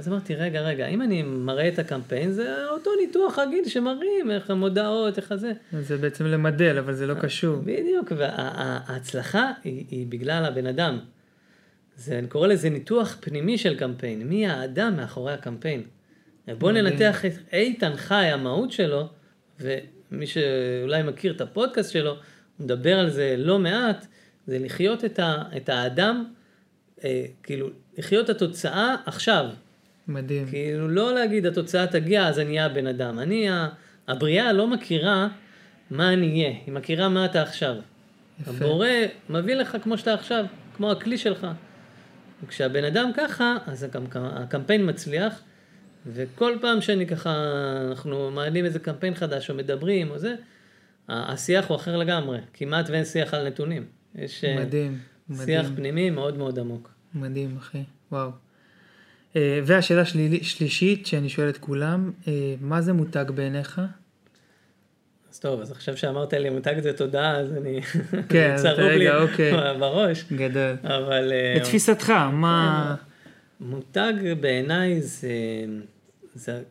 אז אמרתי, רגע, רגע, אם אני מראה את הקמפיין, זה אותו ניתוח רגיל שמראים, איך המודעות, איך הזה. זה בעצם למדל, אבל זה לא קשור. בדיוק, וההצלחה היא, היא בגלל הבן אדם. זה, אני קורא לזה ניתוח פנימי של קמפיין, מי האדם מאחורי הקמפיין. בוא מדהים. ננתח את איתן חי, המהות שלו, ומי שאולי מכיר את הפודקאסט שלו, הוא מדבר על זה לא מעט, זה לחיות את, ה, את האדם, אה, כאילו, לחיות את התוצאה עכשיו. מדהים. כאילו, לא להגיד התוצאה תגיע, אז אני אהיה הבן אדם. אני, הבריאה לא מכירה מה אני אהיה, היא מכירה מה אתה עכשיו. יפה. הבורא מביא לך כמו שאתה עכשיו, כמו הכלי שלך. וכשהבן אדם ככה, אז הקמ- הקמפיין מצליח, וכל פעם שאני ככה, אנחנו מעלים איזה קמפיין חדש או מדברים או זה, השיח הוא אחר לגמרי, כמעט ואין שיח על נתונים. יש אה, מדהים. שיח מדהים. פנימי מאוד מאוד עמוק. מדהים, אחי. וואו. אה, והשאלה שלי- שלישית שאני שואל את כולם, אה, מה זה מותג בעיניך? אז טוב, אז עכשיו שאמרת לי מותג זה תודה, אז אני... כן, אז רגע, לי אוקיי. בראש, גדול. אבל... אה, לתפיסתך, מה... מותג בעיניי זה, זה...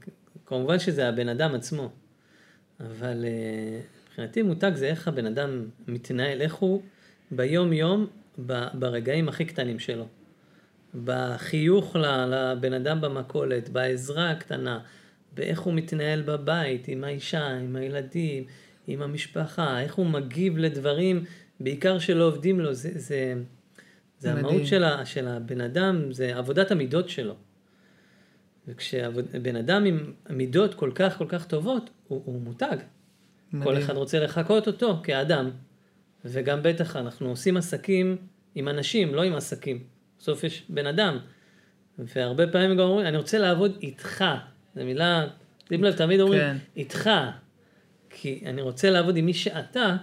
כמובן שזה הבן אדם עצמו, אבל אה, מבחינתי מותג זה איך הבן אדם מתנהל, איך הוא ביום יום, ב- ברגעים הכי קטנים שלו. בחיוך לבן אדם במכולת, בעזרה הקטנה, באיך הוא מתנהל בבית, עם האישה, עם הילדים, עם המשפחה, איך הוא מגיב לדברים, בעיקר שלא עובדים לו, זה, זה, זה מדהים. המהות של, ה, של הבן אדם, זה עבודת המידות שלו. וכשבן אדם עם מידות כל כך כל כך טובות, הוא, הוא מותג. כל מדהים. אחד רוצה לחקות אותו כאדם. וגם בטח אנחנו עושים עסקים עם אנשים, לא עם עסקים. בסוף יש בן אדם. והרבה פעמים גם אומרים, אני רוצה לעבוד איתך. זו מילה, שים לב, תמיד אומרים, כן. איתך. כי אני רוצה לעבוד עם מי שאתה,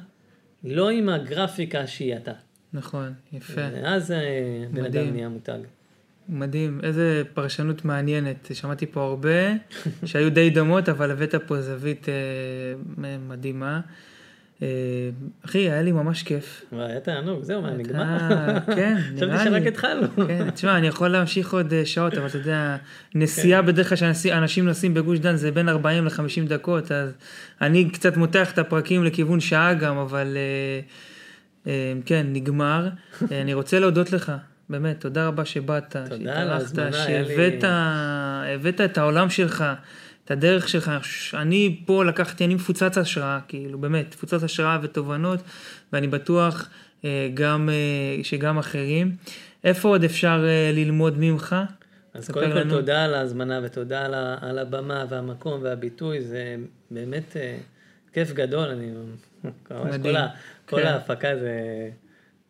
לא עם הגרפיקה שהיא אתה. נכון, יפה. ואז אה, בן. אדם נהיה מותג. מדהים, איזה פרשנות מעניינת. שמעתי פה הרבה שהיו די דומות, אבל הבאת פה זווית אה, מדהימה. אה, אחי, היה לי ממש כיף. היה תענוג, זהו, מה, נגמר? כן, חשבתי נראה לי. שרק התחלנו. כן, תשמע, אני יכול להמשיך עוד אה, שעות, אבל אתה יודע, נסיעה כן. בדרך כלל שאנשים נוסעים בגוש דן זה בין 40 ל-50 דקות, אז אני קצת מותח את הפרקים לכיוון שעה גם, אבל אה, כן, נגמר. אני רוצה להודות לך, באמת, תודה רבה שבאת, לי- שהבאת הבאת את העולם שלך. את הדרך שלך, אני פה לקחתי, אני מפוצץ השראה, כאילו, באמת, מפוצץ השראה ותובנות, ואני בטוח אה, גם, אה, שגם אחרים. איפה עוד אפשר אה, ללמוד ממך? אז קודם כל. תודה על ההזמנה ותודה על, ה, על הבמה והמקום והביטוי, זה באמת כיף גדול, אני ממש. כל, ה, כל כן. ההפקה זה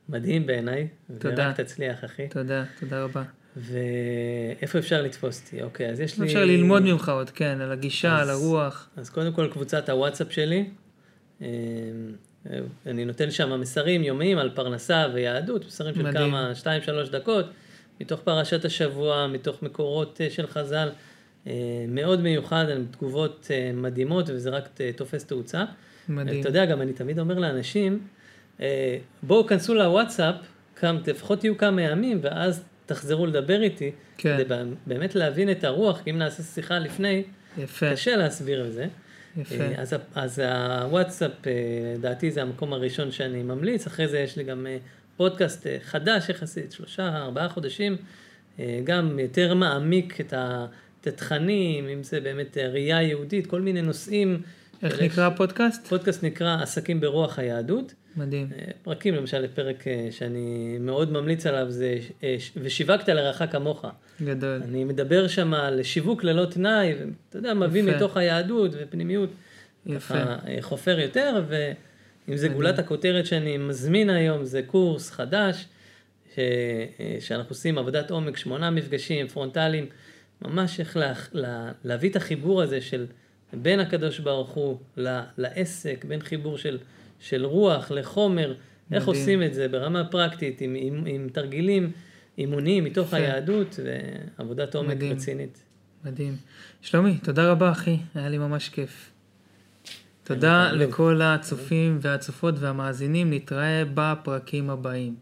מדהים בעיניי, תודה. ורק תצליח אחי. תודה, תודה רבה. ואיפה אפשר לתפוס אותי? אוקיי, אז יש לי... אפשר ללמוד ממך עוד, כן, על הגישה, אז- על הרוח. אז קודם כל קבוצת הוואטסאפ שלי, אה, אני נותן שם מסרים יומיים על פרנסה ויהדות, מסרים של מדהים. כמה, שתיים, שלוש דקות, מתוך פרשת השבוע, מתוך מקורות אה, של חז"ל, אה, מאוד מיוחד, עם תגובות אה, מדהימות, וזה רק תופס תאוצה. מדהים. אתה יודע, גם אני תמיד אומר לאנשים, בואו כנסו לוואטסאפ, כמה, לפחות תהיו כמה ימים, ואז תחזרו לדבר איתי, כן. כדי באמת להבין את הרוח, כי אם נעשה שיחה לפני, יפה, קשה להסביר את זה. יפה. אה, אז, אז הוואטסאפ, אה, לדעתי זה המקום הראשון שאני ממליץ, אחרי זה יש לי גם אה, פודקאסט אה, חדש יחסית, שלושה, ארבעה חודשים, אה, גם יותר מעמיק את התכנים, אם זה באמת אה, ראייה יהודית, כל מיני נושאים. איך נקרא הפודקאסט? פודקאסט נקרא עסקים ברוח היהדות. מדהים. אה, פרקים, למשל, לפרק אה, שאני מאוד ממליץ עליו, זה אה, ושיווקת לרעך כמוך. גדול. אני מדבר שם על שיווק ללא תנאי, ואתה יודע, מביא יפה. מתוך היהדות ופנימיות, יפה. ככה חופר יותר, ואם זה מדהים. גולת הכותרת שאני מזמין היום, זה קורס חדש, ש... שאנחנו עושים עבודת עומק, שמונה מפגשים פרונטליים, ממש איך לה... לה... להביא את החיבור הזה של בין הקדוש ברוך הוא ל... לעסק, בין חיבור של, של רוח לחומר, איך מדהים. עושים את זה ברמה פרקטית, עם, עם, עם תרגילים. אימונים מתוך יפה. היהדות ועבודת עומק מדהים. רצינית. מדהים. שלומי, תודה רבה אחי, היה לי ממש כיף. תודה. לכל הצופים והצופות והמאזינים, נתראה בפרקים הבאים.